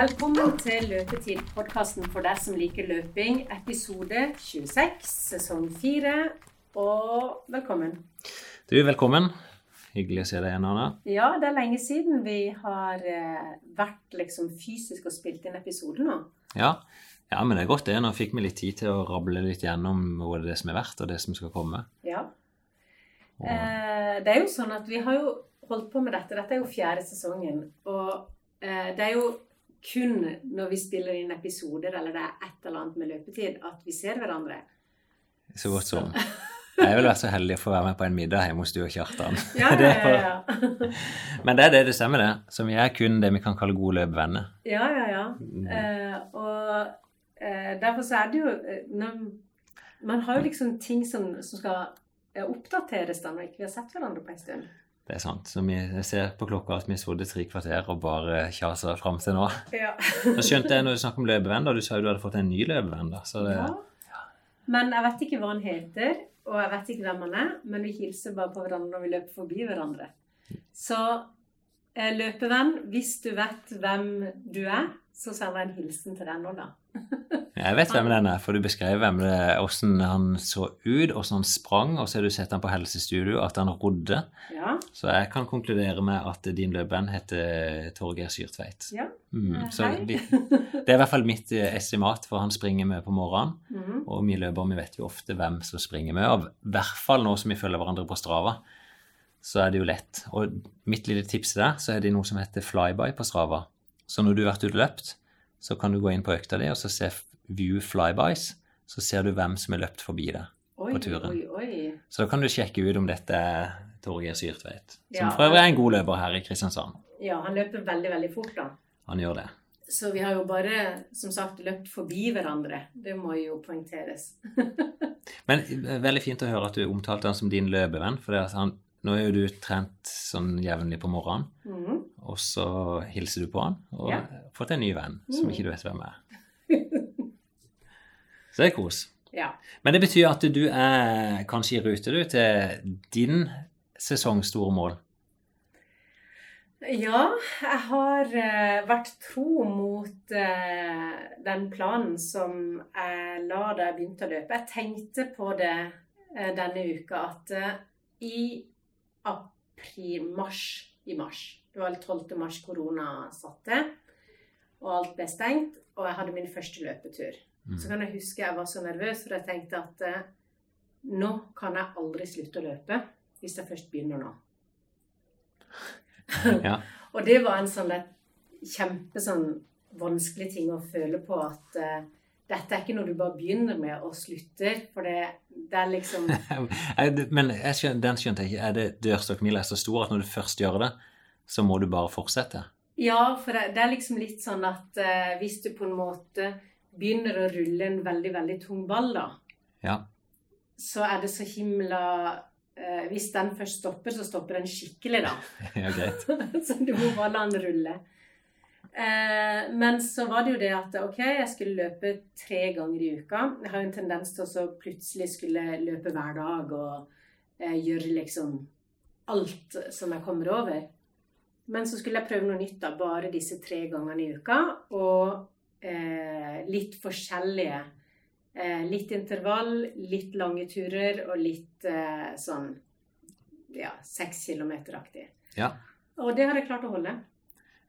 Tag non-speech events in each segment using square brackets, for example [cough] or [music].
Velkommen til Løpetid, podkasten for deg som liker løping, episode 26, sesong 4. Og velkommen. Du, velkommen. Hyggelig å se deg igjen, Anna. Ja, det er lenge siden vi har eh, vært liksom fysisk og spilt inn episode nå. Ja. ja, men det er godt det. Nå fikk vi litt tid til å rable litt gjennom både det som er verdt, og det som skal komme. Ja. Og... det er jo sånn at vi har jo holdt på med dette. Dette er jo fjerde sesongen. Og eh, det er jo kun når vi spiller inn episoder eller det er et eller annet med løpetid, at vi ser hverandre. Så godt som. Jeg vil være så heldig å få være med på en middag hjemme hos du og Kjartan. [laughs] Ja, ja, ja, ja. [laughs] Men det er det det stemmer, det. Så vi er kun det vi kan kalle gode løpevenner. Ja, ja, ja. Uh, og uh, derfor så er det jo eh, når, Man har jo liksom ting som, som skal oppdateres da når ikke vi har sett hverandre på en stund. Det er sant. Så vi ser på klokka at vi har sittet tre kvarter og bare kjasa fram til nå. Ja. [laughs] Så skjønte jeg når du snakker om løpevenn, da du sa jo du hadde fått en ny løpevenn. det, ja. Men jeg vet ikke hva han heter, og jeg vet ikke hvem han er, men vi hilser bare på hverandre når vi løper forbi hverandre. Så løpevenn, hvis du vet hvem du er, så sender jeg en hilsen til deg nå, da. [laughs] Jeg vet hvem den er, for du beskrev hvem det er, hvordan han så ut, hvordan han sprang, og så har du sett han på helsestudio, at han rodde. Ja. Så jeg kan konkludere med at din løpevenn heter Torgeir Syrtveit. ja. Mm, Eh, så hei. [laughs] det er i hvert fall mitt eh, estimat, for han springer med på morgenen. Mm. Og vi løpere vi vet jo ofte hvem som springer med, og i hvert fall nå som vi følger hverandre på Strava, så er det jo lett. Og mitt lille tips til deg, så er det noe som heter flyby på Strava. Så når du har vært ute og løpt, så kan du gå inn på økta di og så se view flybys. Så ser du hvem som er løpt forbi deg. På turen. oi, oi. Så da kan du sjekke ut om dette er Torgeir Syrtveit, som Ja. for øvrig er en god løper her i Kristiansand. Ja, han løper veldig, veldig fort, da. Han gjør det. Så vi har jo bare, som sagt, løpt forbi hverandre. Det må jo poengteres. [laughs] Men eh, veldig fint å høre at du omtalte han som din løpevenn, for det at han, nå er jo du trent sånn jevnlig på morgenen, mm. og så hilser du på han, og Ja. fått en ny venn som Mm. ikke du vet hvem er. [laughs] Så det er kos. Ja. Men det betyr at du er kanskje i rute du, til din sesongs store mål. Ja, jeg har eh, vært tro mot eh, den planen som jeg la da jeg begynte å løpe. Jeg tenkte på det eh, denne uka at i april-mars i mars Det var 12. mars korona satte, og alt ble stengt, og jeg hadde min første løpetur. Mm. Så kan jeg huske jeg var så nervøs, for jeg tenkte at eh, nå kan jeg aldri slutte å løpe hvis jeg først begynner nå. [laughs] Ja. Og det var en sånn kjempe sånn vanskelig ting å føle på at eh, dette er ikke noe du bare begynner med og slutter, for det, det er liksom [laughs] Men jeg skjøn, den skjønte jeg ikke. Er det dørstokkmila er så stor at når du først gjør det, så må du bare fortsette? Ja, for det, det er liksom litt sånn at eh, hvis du på en måte begynner å rulle en veldig, veldig tung ball, da, Ja. så er det så himla eh, Hvis den først stopper, så stopper den skikkelig, da. [laughs] ja greit. [laughs] så du må bare la den rulle. Eh, men så var det jo det at ok, jeg skulle løpe tre ganger i uka. Jeg har jo en tendens til å så plutselig skulle løpe hver dag og eh, gjøre liksom alt som jeg kommer over. Men så skulle jeg prøve noe nytt, da, bare disse tre gangene i uka. Og eh, litt forskjellige. Eh, litt intervall, litt lange turer og litt eh, sånn ja, seks kilometer-aktig. Ja. Og det har jeg klart å holde.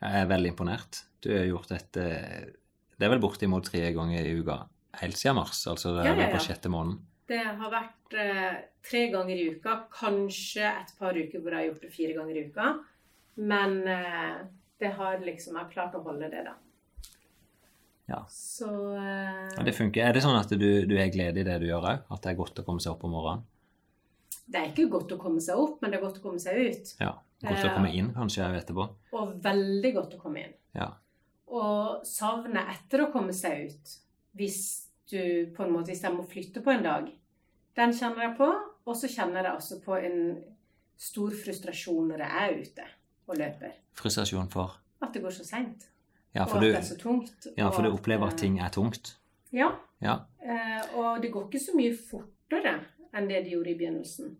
Jeg er veldig imponert. Du har gjort dette Det er vel bortimot tre ganger i uka helt siden mars, altså det er Ja, ja, ja. på sjette måneden. Det har vært eh, tre ganger i uka, kanskje et par uker hvor jeg har gjort det fire ganger i uka. Men eh, det har liksom Jeg har klart å holde det, da. Ja. Så eh, Ja, det funker. Er det sånn at du, du er glede i det du gjør òg? At det er godt å komme seg opp om morgenen? det er ikke godt å komme seg opp, men det er godt å komme seg ut. Ja. Godt å komme inn kanskje etterpå? Og veldig godt å komme inn. Ja. Og savnet etter å komme seg ut, hvis du på en måte, hvis å flytte på en dag, den kjenner jeg på. Og så kjenner jeg også på en stor frustrasjon når jeg er ute og løper. Frustrasjon for At det går så seint. Ja, og at det er så tungt. ja, for du opplever at eh, ting er tungt? Ja. Ja. Eh, og det går ikke så mye fortere enn det det gjorde i begynnelsen.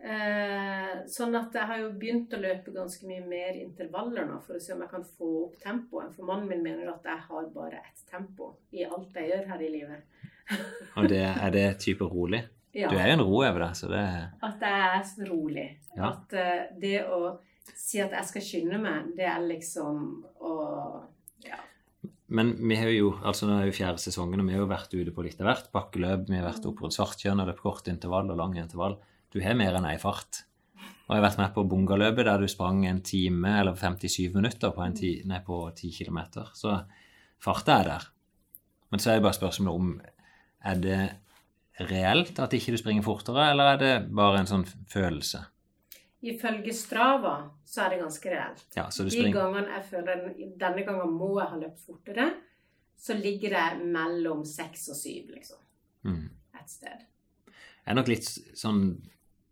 Eh, sånn at jeg har jo begynt å løpe ganske mye mer intervaller nå for å se om jeg kan få opp tempoet. For mannen min mener at jeg har bare ett tempo i alt jeg gjør her i livet. Og [laughs] det, er det type rolig? Ja, Du er jo en ro over det, så det At jeg er så rolig. Ja. At uh, det å si at jeg skal skynde meg, det er liksom å Ja. Men vi har jo, altså nå er jo fjerde sesongen, og vi har jo vært ute på litt av hvert. Bakkeløp, vi har vært oppe rundt Svartjørn og løpt kort intervall og lang intervall. Du har mer enn ei fart. Og jeg har vært med på bungaløpet der du sprang en time eller 57 minutter på, en ti, nei, på 10 km. Så farta er der. Men så er det bare spørsmålet om er det reelt at ikke du springer fortere, eller er det bare en sånn følelse? Ifølge Strava så er det ganske reelt. Ja, De gangene jeg føler denne gangen må jeg ha løpt fortere, så ligger det mellom seks og syv, liksom. mm. Et sted. Jeg er nok litt sånn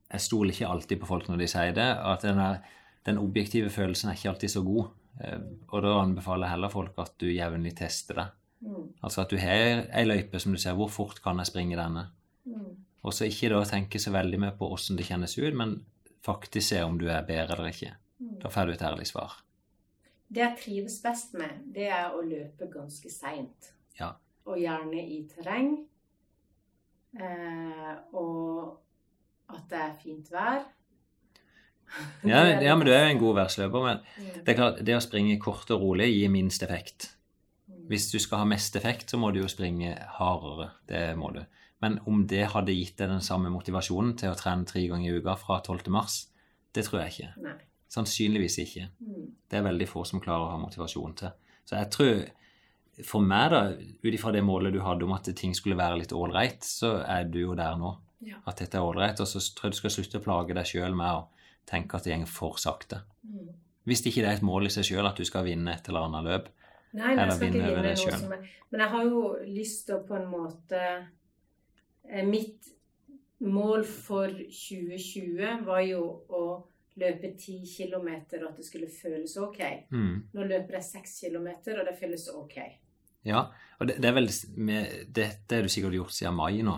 Jeg stoler ikke alltid på folk når de sier det. At den, er, den objektive følelsen er ikke alltid så god. Eh, Og da anbefaler jeg heller folk at du jevnlig tester det. Mm. Altså at du har ei løype som du ser hvor fort kan jeg springe denne. Mm. Og så ikke da tenke så veldig mye på åssen det kjennes ut, men faktisk se om du er bedre eller ikke. Mm. Da får du et ærlig svar. Det jeg trives best med, det er å løpe ganske seint. Ja. Og gjerne i terreng. Eh, og at det er fint vær. [laughs] Ja, ja men du er jo en god værsløper, men det er klart, det å springe kort og rolig gir minst effekt. Mm. Hvis du skal ha mest effekt, så må du jo springe hardere. Det må du. Men om det hadde gitt deg den samme motivasjonen til å trene tre ganger i uka fra 12. mars, det tror jeg ikke. Nei. Sannsynligvis ikke. Mm. Det er veldig få som klarer å ha motivasjon til. Så jeg tror, for meg da, ut ifra det målet du hadde om at ting skulle være litt ålreit, så er du jo der nå. Ja. At dette er ålreit. Og så tror jeg du skal slutte å plage deg sjøl med å tenke at det går for sakte. Mm. Hvis ikke det er et mål i seg sjøl at du skal vinne et eller annet løp. Nei, men Eller jeg skal ikke vinne det noe selv. som er Men jeg har jo lyst til å på en måte eh, Mitt mål for 2020 var jo å løpe 10 km, og at det skulle føles ok. Mm. Nå løper jeg 6 km, og det føles ok. Ja, og det, det er vel med, Dette har du sikkert gjort siden mai nå,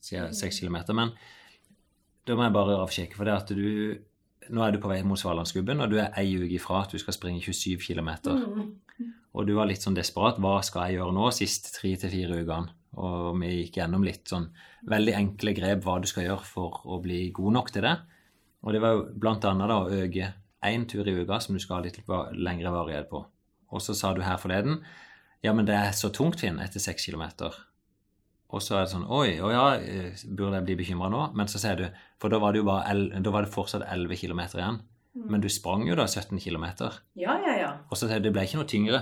seks kilometer. Men da må jeg bare avsjekke, for det at du Nå er du på vei mot Svalandsgubben, og du er ei uke ifra at du skal springe 27 km. Mm. Og du var litt sånn desperat. Hva skal jeg gjøre nå, sist tre til fire ukene? Og vi gikk gjennom litt sånn veldig enkle grep hva du skal gjøre for å bli god nok til det. Og det var jo blant annet da å øke én tur i uka som du skal ha litt lengre varighet på. Og så sa du her forleden ja, men det er så tungt, Finn, etter seks kilometer. Og så er det sånn Oi, å ja, eh, burde jeg bli bekymra nå? Men så sier du For da var det jo bare el, da var det fortsatt 11 km igjen. Men du sprang jo da 17 km. Ja, ja, ja. Og så sier du det ble ikke noe tyngre.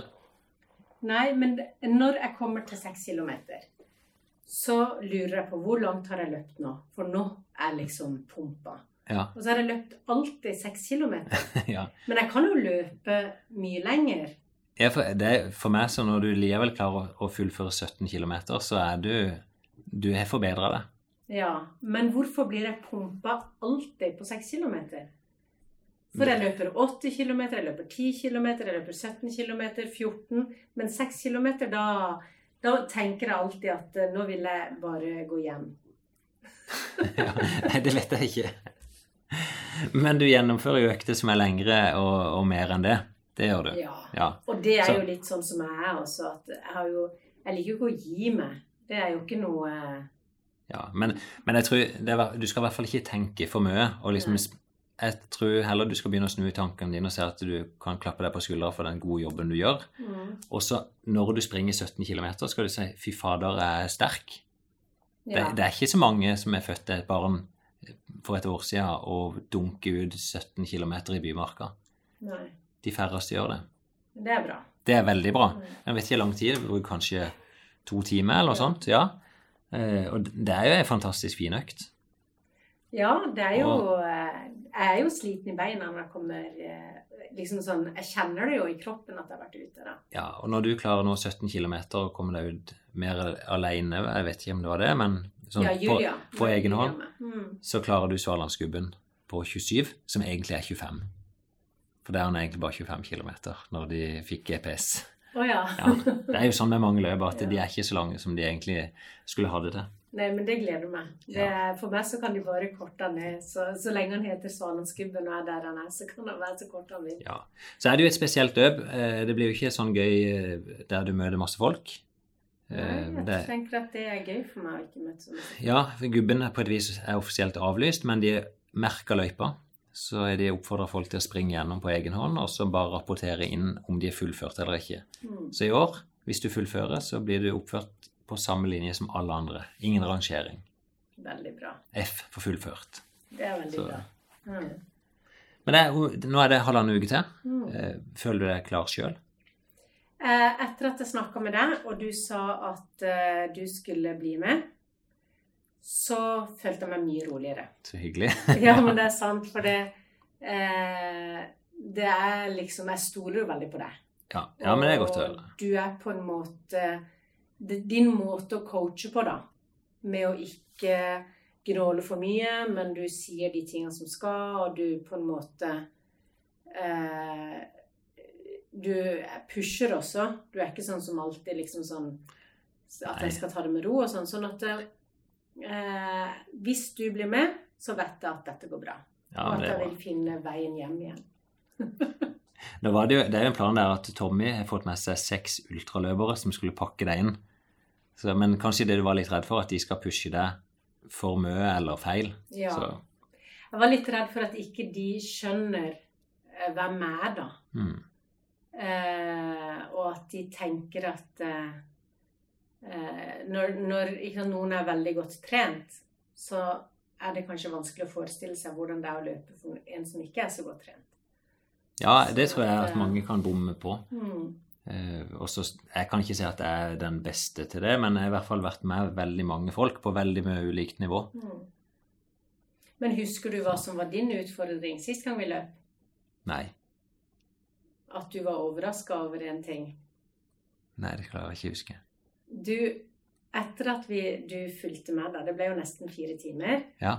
Nei, men når jeg kommer til 6 km, så lurer jeg på hvor langt har jeg løpt nå? For nå er liksom pumpa. Ja. Og så har jeg løpt alltid 6 km. [laughs] ja. Men jeg kan jo løpe mye lenger. Ja, for, det, for meg, så når du likevel klarer å, å fullføre 17 km, så er du Du har forbedra deg. Ja, Men hvorfor blir jeg pumpa alltid på 6 km? For jeg løper 8 km, jeg løper 10 km, jeg løper 17 km, 14 Men 6 km, da, da tenker jeg alltid at eh, nå vil jeg bare gå hjem. [laughs] ja, nei, det vet jeg ikke. Men du gjennomfører jo økter som er lengre og, og mer enn det. Det gjør du. Ja. Ja. Og det er Så- jo litt sånn som jeg er også, at jeg har jo Jeg liker jo ikke å gi meg. Det er jo ikke noe ja. Men, men jeg tror det er, du skal i hvert fall ikke tenke for mye. og liksom Nei. jeg tror heller du skal begynne å snu i tankene dine og se at du kan klappe deg på skuldra for den gode jobben du gjør. mm, Og så når du springer 17 km, skal du si 'fy fader, jeg er sterk'. Det, ja. det er ikke så mange som er født til et barn for et år siden og dunker ut 17 km i bymarka. Nei. De færreste gjør det. Det er bra. Det er veldig bra. Mm. Jeg vet ikke hvor lang tid, det bruker kanskje to timer eller noe sånt. ja. Eh, og det er jo en fantastisk fin økt. Ja, det er jo eh, Jeg er jo sliten i beina når jeg kommer eh, liksom sånn Jeg kjenner det jo i kroppen at jeg har vært ute, da. Ja, og når du klarer nå 17 km og kommer deg ut mer alene, jeg vet ikke om det var det, men sånn ja, på, Julia. på egen hånd. Mm. så klarer du Svalandsgubben på 27, som egentlig er 25. For der er han egentlig bare 25 km når de fikk GPS. Oh, ja. Ja, det er jo sånn med mange løp at [laughs] Ja. de er ikke så lange som de egentlig skulle ha det til. Nei, men det gleder meg. Det, For meg så kan de bare korte ned. Så, så lenge han heter Svalandsgubben og er der han er, så kan han være så kort han vil. Ja. Så er det jo et spesielt løp. Eh, Det blir jo ikke sånn gøy eh, der du møter masse folk. Nei, Eh, jeg det, tenker at det er gøy for meg å ikke møte så mye. ja, for gubben på et vis er offisielt avlyst, men de merker løypa. Så er de oppfordra folk til å springe gjennom på egen hånd, og så bare rapportere inn om de er fullført eller ikke. Mm. Så i år, hvis du fullfører, så blir du oppført på samme linje som alle andre. Ingen rangering. Veldig bra. F for fullført. Det er veldig Så- bra. Mm. Men det nå er det halvannen uke til. Mm. Eh, Føler du deg klar sjøl? Eh, etter at jeg snakka med deg, og du sa at eh, du skulle bli med, så følte jeg meg mye roligere. Så hyggelig. [laughs] Ja, men det er [laughs] sant, for det eh, Det er liksom Jeg stoler jo veldig på deg. Ja, ja men det er godt å høre. Du er på en måte det, Din måte å coache på, da, med å ikke gnåle for mye, men du sier de tingene som skal, og du på en måte eh, Du pusher også. Du er ikke sånn som alltid liksom sånn At jeg skal ta det med ro og sånn. Sånn at eh, hvis du blir med, så vet jeg at dette går bra. Ja, og at jeg vil finne veien hjem igjen. [laughs] Det, jo, det er jo en plan der at Tommy har fått med seg seks ultraløpere som skulle pakke deg inn. Så, men kanskje det du var litt redd for, at de skal pushe deg for mye eller feil. Ja. Så, Jeg var litt redd for at ikke de skjønner eh, hvem jeg er, da. mm. Eh, og at de tenker at eh, når, når ikke sant, noen er veldig godt trent, så er det kanskje vanskelig å forestille seg hvordan det er å løpe for en som ikke er så godt trent. Ja, det tror jeg at mange kan bomme på. Mm. Eh, og Jeg kan ikke si at jeg er den beste til det, men jeg har i hvert fall vært med veldig mange folk på veldig mye ulikt nivå. Mm. Men husker du hva som var din utfordring sist gang vi løp? Nei, At du var overraska over en ting? nei, det klarer jeg ikke å huske. Du, etter at vi, du fulgte med, da, det ble jo nesten fire timer, Ja,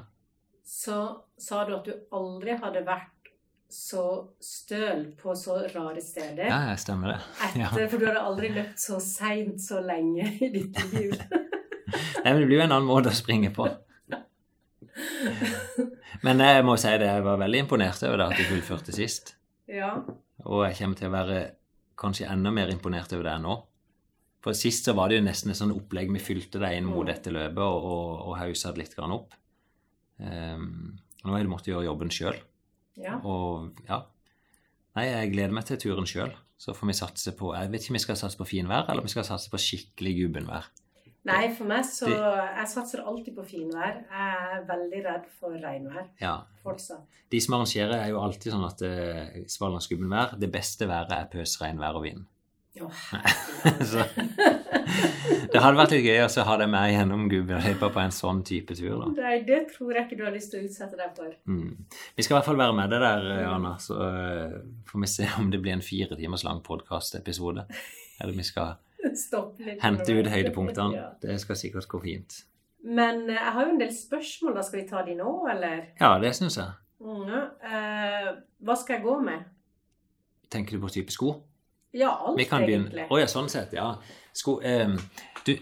så sa du at du aldri hadde vært så støl på så rare steder. ja jeg stemmer det. [laughs] Ja. Etter, For du hadde aldri løpt så seint så lenge i ditt liv. [laughs] Nei, men det blir jo en annen måte å springe på. Men jeg må si det, jeg var veldig imponert over det at du fullførte sist. ja. Og jeg kommer til å være kanskje enda mer imponert over det nå. For sist så var det jo nesten et sånn opplegg vi fylte deg inn mot Mm. dette løpet og, og, og hausa det litt grann opp. Um, nå har jeg måttet gjøre jobben sjøl. ja. Og ja. Nei, jeg gleder meg til turen sjøl. Så får vi satse på Jeg vet ikke om vi skal satse på finvær, eller om vi skal satse på skikkelig gubbenvær. Nei, for meg så Jeg satser alltid på finvær. Jeg er veldig redd for regnvær Ja. fortsatt. De som arrangerer, er jo alltid sånn at uh, Det beste været er pøsregnvær og vind. Å, [laughs] Så det hadde vært litt gøy å ha deg med gjennom gubbenløypa på en sånn type tur, da. Nei, det tror jeg ikke du har lyst til å utsette deg for. Mm. Vi skal i hvert fall være med deg der, eh, Anna, så eh, får vi se om det blir en fire timers lang podkastepisode. Eller vi skal [laughs] hente ut høydepunktene. Ja. Det skal sikkert gå fint. Men eh, jeg har jo en del spørsmål. da Skal vi ta de nå, eller? Ja, det syns jeg. Mm, uh, hva skal jeg gå med? Tenker du på type sko? Ja, alt, Vi kan begynne. egentlig. Å ja, sånn sett, ja. Sko, eh, du,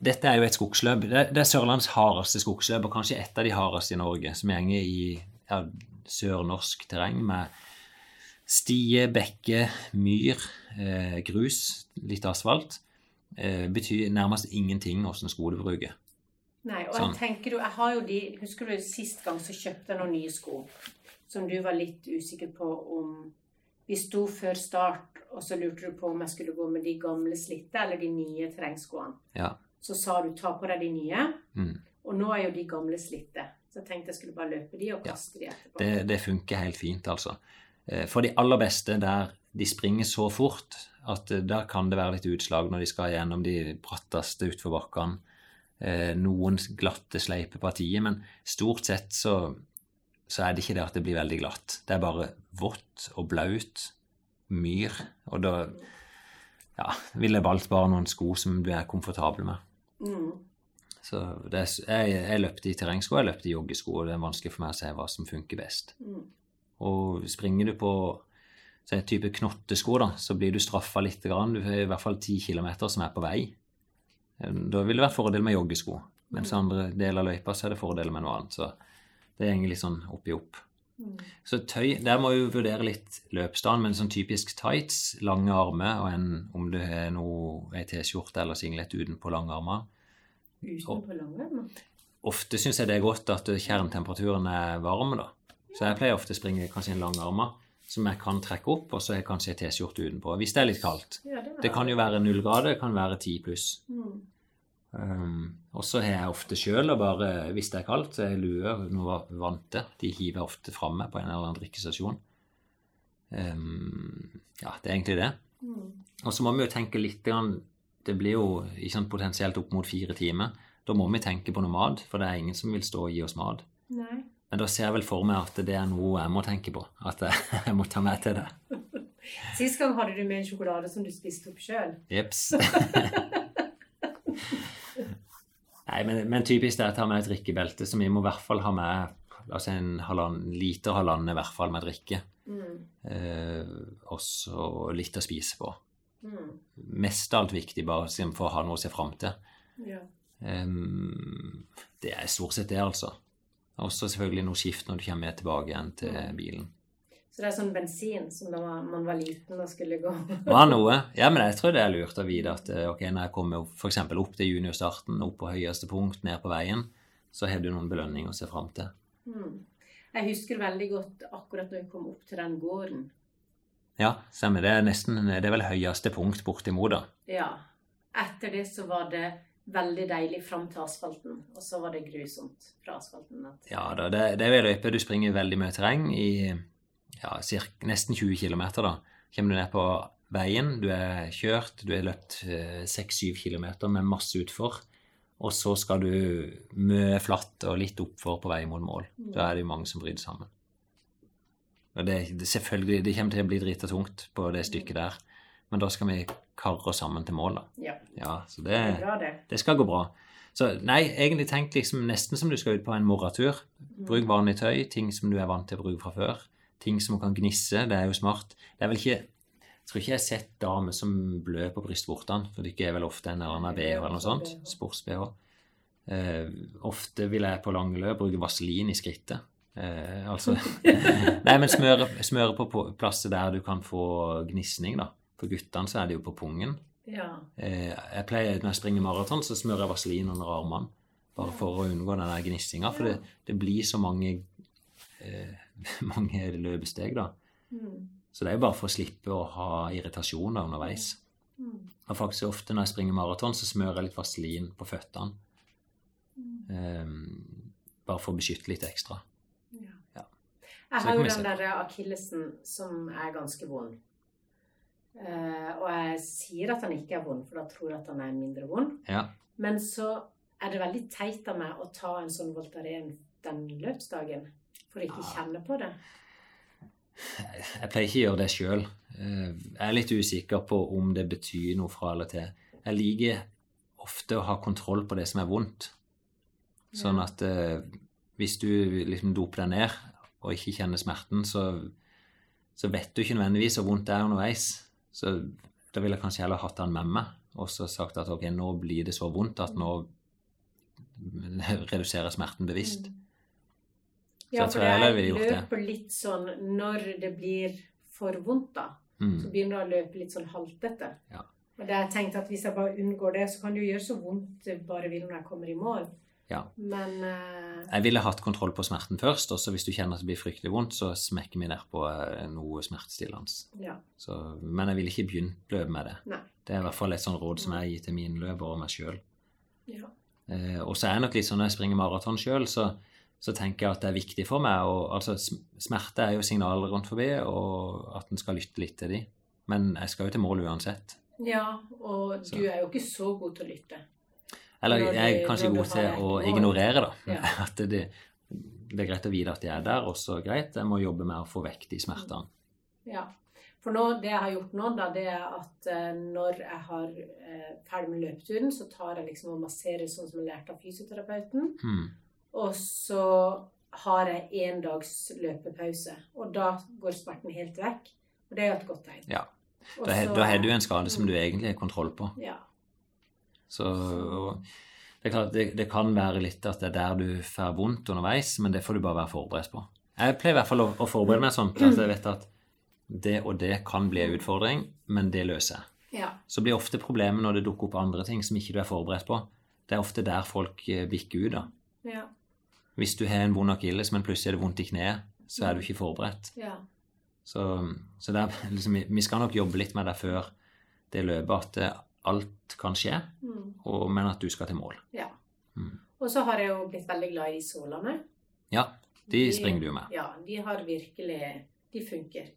dette er jo et skogsløp. Det, det er Sørlandets hardeste skogsløp, og kanskje et av de hardeste i Norge, som går i ja, sørnorsk terreng med stie, bekke, myr, eh, grus, litt asfalt. Eh, betyr nærmest ingenting åssen sko du bruker. Nei, og Sånn. jeg tenker du, jeg har jo de Husker du sist gang så kjøpte jeg noen nye sko som du var litt usikker på om Vi sto før start, og så lurte du på om jeg skulle gå med de gamle slitte eller de nye terrengskoene. Ja. Så sa du ta på deg de nye, Mm. og nå er jo de gamle slitte. Så jeg tenkte jeg skulle bare løpe de og Ja. kaste de etterpå. Det, det funker helt fint, altså. Eh, For de aller beste, der de springer så fort at eh, der kan det være litt utslag når de skal gjennom de bratteste utforbakkene. Eh, Noen glatte, sleipe partier, men stort sett så, så er det ikke det at det blir veldig glatt. Det er bare vått og blaut, myr, og da ja, vil jeg valgt bare noen sko som du er komfortabel med. Mm. Så det, er- jeg, jeg løpte i terrengsko, jeg løpte i joggesko, og det er vanskelig for meg å se hva som funker best. Mm. Og springer du på en type knottesko, da, så blir du straffa litt. Grann. Du har i hvert fall ti kilometer som er på vei. Da vil det være fordel med joggesko. Mens andre deler av løypa så er det fordel med noe annet. Så det går litt sånn opp i opp. Mm. Så tøy, der må vi vurdere litt løpsstand, men sånn typisk tights, lange armer, og en, om du er noe ei T-skjorte eller singlet utenpå lange armer. Utenpå langarmen. Ofte syns jeg det er godt at kjernetemperaturen er varm, da. Så jeg pleier ofte å springe kanskje en lang arme som jeg kan trekke opp, og så er kanskje ei T-skjorte utenpå. Hvis det er litt kaldt. Ja, det, var- Det kan jo være null grader, det kan være ti pluss. Mm. Um, og så har jeg ofte sjøl, og bare hvis det er kaldt, så er lue noe vante. De hiver jeg ofte framme på en eller annen drikkestasjon. Um, ja, det er egentlig det. Mm. Og så må vi jo tenke litt Det blir jo ikke sant, potensielt opp mot fire timer. Da må vi tenke på noe mat, for det er ingen som vil stå og gi oss mat. Nei. Men da ser jeg vel for meg at det er noe jeg må tenke på. At jeg, [laughs] må ta med til det. [laughs] Sist gang hadde du med en sjokolade som du spiste opp sjøl. Jeps. [laughs] Nei, men, men typisk det er å ta med et drikkebelte, så vi må i hvert fall ha med altså en halvannen, liter halvannen i hvert fall med drikke. Mm. Eh, og så litt å spise på. Mm. Mest av alt viktig bare for å ha noe å se fram til. Ja. Um, det er stort sett det, altså. Og så selvfølgelig noe skift når du kommer tilbake igjen til bilen. Så det er sånn bensin som da man var liten og skulle gå Var noe. Ja, men jeg tror det er lurt å vite at eh, ok, når jeg kommer f.eks. opp til juniorstarten, opp på høyeste punkt, ned på veien, så har du noen belønninger å se fram til. mm. Jeg husker veldig godt akkurat når vi kom opp til den gården. Ja, stemmer. Det er nesten Det er vel høyeste punkt bortimot, da. Ja. Etter det så var det veldig deilig fram til asfalten, og så var det grusomt fra asfalten. Ja da, det, det er vel løype. Du springer veldig mye terreng i ja, cirka, nesten 20 km, da. Kommer du ned på veien, du er kjørt, du har løpt 6-7 km med masse utfor. Og så skal du mye flatt og litt oppfor på vei mot mål. Da er det jo mange som bryter sammen. Og det, det, selvfølgelig, det kommer til å bli drita tungt på det stykket der. Men da skal vi karre oss sammen til mål, da. ja, Ja, så det det, bra, det. det skal gå bra. Så nei, egentlig tenk liksom nesten som du skal ut på en morgentur. Bruk vanlig tøy, ting som du er vant til å bruke fra før. Ting som kan gnisse, det er jo smart. Det er vel ikke Jeg tror ikke jeg har sett damer som blør på brystvortene, for det er vel ofte en eller annen BH eller noe sånt. Sports-BH. Eh, ofte vil jeg på lange løp bruke vaselin i skrittet. Eh, altså [laughs] Nei, men smøre, smøre på på plasser der du kan få gnisning, da. For guttene så er det jo på pungen. Ja. Eh, jeg pleier Når jeg springer maraton, så smører jeg vaselin under armene. Bare for å unngå den der gnissinga. For det, det blir så mange, eh, [laughs] mange løpesteg, da. Mm. Så det er jo bare for å slippe å ha irritasjoner underveis. Mm. Og faktisk ofte når jeg springer maraton, så smører jeg litt vaselin på føttene. Um, bare for å beskytte litt ekstra. Ja. Ja. Jeg har jo den derre der akillesen som er ganske vond. Uh, og jeg sier at han ikke er vond, for da tror jeg at han er mindre vond. Ja. Men så er det veldig teit av meg å ta en sånn Voltaren den løpsdagen. For å ikke Ja. kjenne på det. Jeg pleier ikke å gjøre det sjøl. Jeg er litt usikker på om det betyr noe fra eller til. Jeg liker ofte å ha kontroll på det som er vondt. Sånn at eh, hvis du liksom doper deg ned og ikke kjenner smerten, så, så vet du ikke nødvendigvis hvor vondt det er underveis. Så da ville jeg kanskje heller hatt den med meg og så sagt at ok, nå blir det så vondt at nå [laughs] reduserer smerten bevisst. Ja, for det det. løper litt sånn når det blir for vondt, da. Så Mm. begynner det å løpe litt sånn haltete. Ja. Og det er tenkt at hvis jeg bare unngår det, så kan det jo gjøre så vondt det bare vil når jeg kommer i mål. Ja. Men uh... Jeg ville hatt kontroll på smerten først, og så hvis du kjenner at det blir fryktelig vondt, så smekker vi ned på eh, noe smertestillende. ja. Så- Men jeg ville ikke begynt løpet med det. Nei. Det er i hvert fall et sånt råd som jeg gir til mine løpere og meg sjøl. Ja. Uh, og så er jeg nok litt sånn når jeg springer maraton sjøl, så, så tenker jeg at det er viktig for meg. Og, altså, smerte er jo signaler rundt forbi, og at en skal lytte litt til de. Men jeg skal jo til mål uansett. ja, og Så. du er jo ikke så god til å lytte. Eller jeg er kanskje god til å ignorere, da. Ja. [laughs] At det, det er greit å vite at de er der, og så greit, jeg må jobbe med å få vekk de smertene. Ja. For nå, det jeg har gjort nå, da, det er at eh, når jeg har eh, ferdig med løpeturen, så tar jeg liksom og masserer sånn som jeg lærte av fysioterapeuten. Hmm. Og så har jeg én dags løpepause. Og da går smerten helt vekk. Og det er jo et godt tegn. Ja. Da, Også, så- da har du en skade som du egentlig har kontroll på. Ja. Så det klart, det, det kan være litt at det er der du får vondt underveis, men det får du bare være forberedt på. Jeg pleier i hvert fall å, å forberede meg sånn at jeg vet at det og det kan bli en utfordring, men det løser jeg. Ja. Så blir ofte problemet når det dukker opp andre ting som ikke du er forberedt på. Det er ofte der folk eh, bikker ut. da. Ja. Hvis du har en vond akilles, men plutselig er det vondt i kneet, så er du ikke forberedt. ja. Så, så det er, liksom, vi- skal nok jobbe litt med det før det løpet, at det, alt kan skje, Mm. og, men at du skal til mål. ja. Mm. Og så har jeg jo blitt veldig glad i de sålene. Ja, de springer du med. Ja, de har virkelig De funker.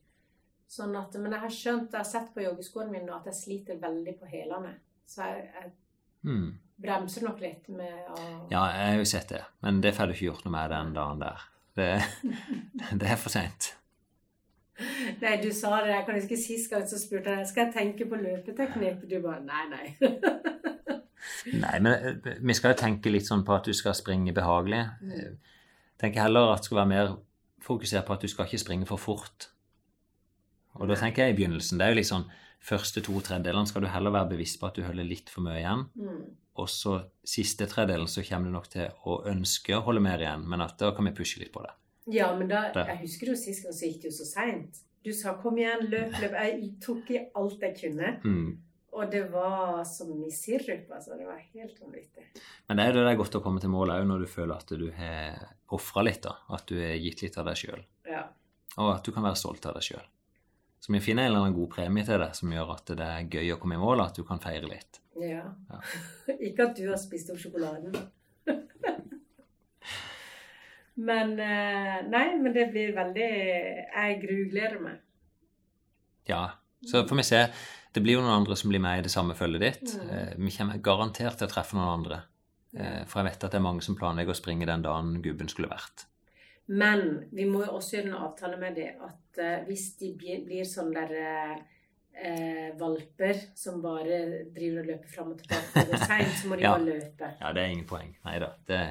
Sånn at, men jeg har skjønt, jeg har sett på joggeskoene mine at jeg sliter veldig på hælene. Så jeg, jeg Mm. Bremser nok litt med å Ja, jeg har jo sett det, men det får du ikke gjort noe med den dagen der. Det, [laughs] det er for seint. [laughs] Nei, du sa det. Jeg kan huske sist gang så spurte jeg skal jeg tenke på løpeteknikk. Du bare nei, nei. [laughs] Nei, men eh, vi skal jo tenke litt sånn på at du skal springe behagelig. Jeg tenker heller at det skal være mer fokusert på at du skal ikke springe for fort. Og da tenker jeg i begynnelsen, det er jo litt sånn første to tredjedelene skal du heller være bevisst på at du holder litt for mye igjen. Mm. Og så siste tredelen så kommer du nok til å ønske å holde mer igjen, men at da kan vi pushe litt på det. Ja, men da, Der. jeg husker jo sist gang så gikk det jo så seint. Du sa 'kom igjen, løp, løp'. Jeg tok i alt jeg kunne. Mm. Og det var som i sirup. Altså. Det var helt vanvittig. Men det er jo det det er godt å komme til mål òg når du føler at du har ofra litt, da. At du har gitt litt av deg sjøl. Ja. Og at du kan være stolt av deg sjøl. Så vi finner en eller annen god premie til det som gjør at det er gøy å komme i mål, at du kan feire litt. ja. Ja. [laughs] Ikke at du har spist opp sjokoladen. [laughs] men eh, Nei, men det blir veldig Jeg grugleder meg. Ja, så får vi se. Det blir jo noen andre som blir med i det samme følget ditt. Mm. Eh, Vi kommer garantert til å treffe noen andre. Eh, For jeg vet at det er mange som planlegger å springe den dagen gubben skulle vært. Men vi må jo også gjøre en avtale med det at eh, hvis de blir, sånn der eh, eh, valper som bare driver og løper fram og tilbake og seint, så må de [laughs] Ja. bare løpe. Ja, det er ingen poeng. Nei da. Det,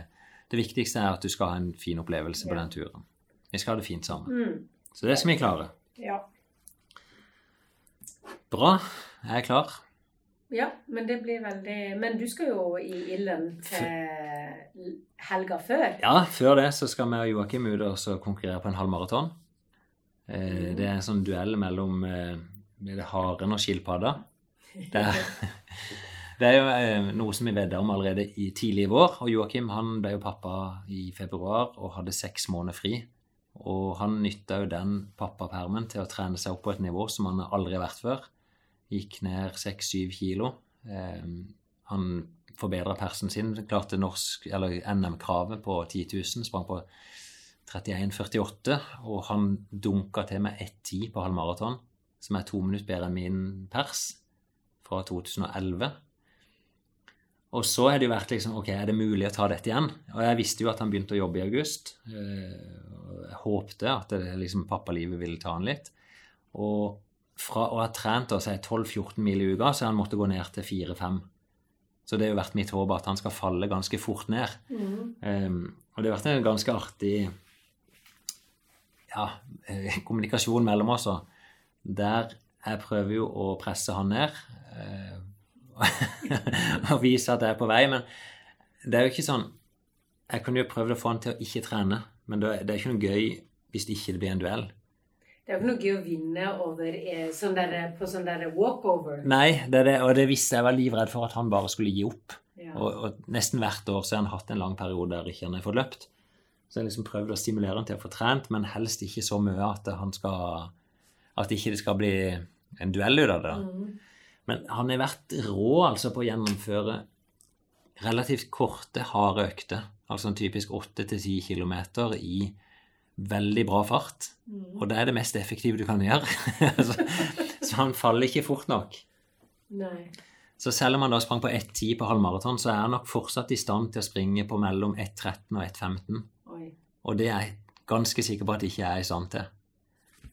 det viktigste er at du skal ha en fin opplevelse på den turen. Vi skal ha det fint sammen. Mm. Så det skal vi klare. Ja. Bra. Jeg er klar. Ja, men det blir veldig Men du skal jo i ilden til helga før. Ja, før det så skal vi og Joakim ut og konkurrere på en halv maraton. Eh, Det er en sånn duell mellom eh, haren og skilpadda. Det er, [laughs] det er jo eh, noe som vi vedda om allerede i tidlig i vår. Og Joakim han ble jo pappa i februar og hadde seks måneder fri. Og han nytta jo den pappapermen til å trene seg opp på et nivå som han aldri har vært før. Gikk ned seks-syv kilo. Eh, han forbedra persen sin, klarte norsk, eller NM-kravet på 10 000, sprang på 31,48, og han dunka til med 1,10 på halvmaraton, som er to minutter bedre enn min pers fra 2011. Og så har det jo vært liksom Ok, er det mulig å ta dette igjen? Og jeg visste jo at han begynte å jobbe i august. eh, Jeg håpte at liksom, pappalivet ville ta han litt. Og fra å ha trent oss 12-14 mil i uka, så har han måttet gå ned til 4-5. Så det har jo vært mitt håp at han skal falle ganske fort ned. Mm. Um, og det har vært en ganske artig ja, eh, kommunikasjon mellom oss. Der jeg prøver jo å presse han ned uh, [laughs] og vise at jeg er på vei. Men det er jo ikke sånn Jeg kunne jo prøvd å få han til å ikke trene, men det det er ikke noe gøy hvis det ikke blir en duell. Det er jo ikke noe gøy å vinne over, eh, sånn der, på sånn der walkover. Nei, det det, og det visste jeg var livredd for at han bare skulle gi opp. Ja. Og, og nesten hvert år så har han hatt en lang periode der ikke han har fått løpt. Så jeg har liksom prøvd å stimulere han til å få trent, men helst ikke så mye at han skal At ikke det skal bli en duell ut av det. Mm. Men han har vært rå altså på å gjennomføre relativt korte, harde økter. Altså en typisk 8-10 km i veldig bra fart. Mm. Og det er det mest effektive du kan gjøre. [laughs] så, han faller ikke fort nok. Nei. Så selv om han da sprang på 1,10 på halvmaraton, så er han nok fortsatt i stand til å springe på mellom 1,13 og 1,15. Og det er jeg ganske sikker på at jeg ikke er i stand til.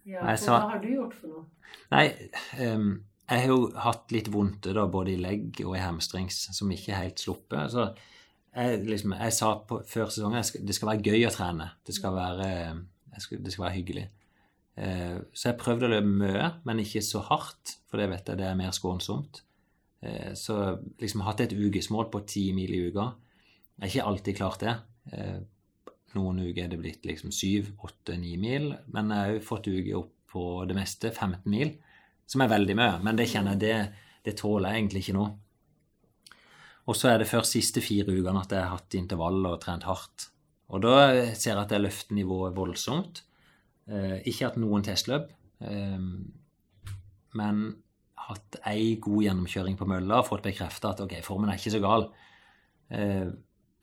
Ja, og så- hva har du gjort for noe? Nei, um, jeg har jo hatt litt vondt da, både i legg og i hamstrings, som ikke helt sluppet. Så jeg, liksom, jeg sa på, før sesongen at det skal være gøy å trene. Det skal være, skal, det skal være hyggelig. Eh, så jeg prøvde å løpe mye, men ikke så hardt, for det vet jeg det er mer skånsomt. Eh, så liksom hatt et ukesmål på ti mil i uka. Jeg har ikke alltid klart det. Eh, noen uker er det blitt liksom syv, åtte, ni mil. Men jeg har jo fått uker opp på det meste 15 mil, som er veldig mye. Men det kjenner jeg, det, det tåler jeg egentlig ikke nå. Og så er det først siste fire ukene at jeg har hatt intervaller og trent hardt. Og da ser jeg at jeg løfter nivået voldsomt. Eh, ikke hatt noen testløp, eh, men hatt ei god gjennomkjøring på mølla og fått bekrefta at ok, formen er ikke så gal. Eh,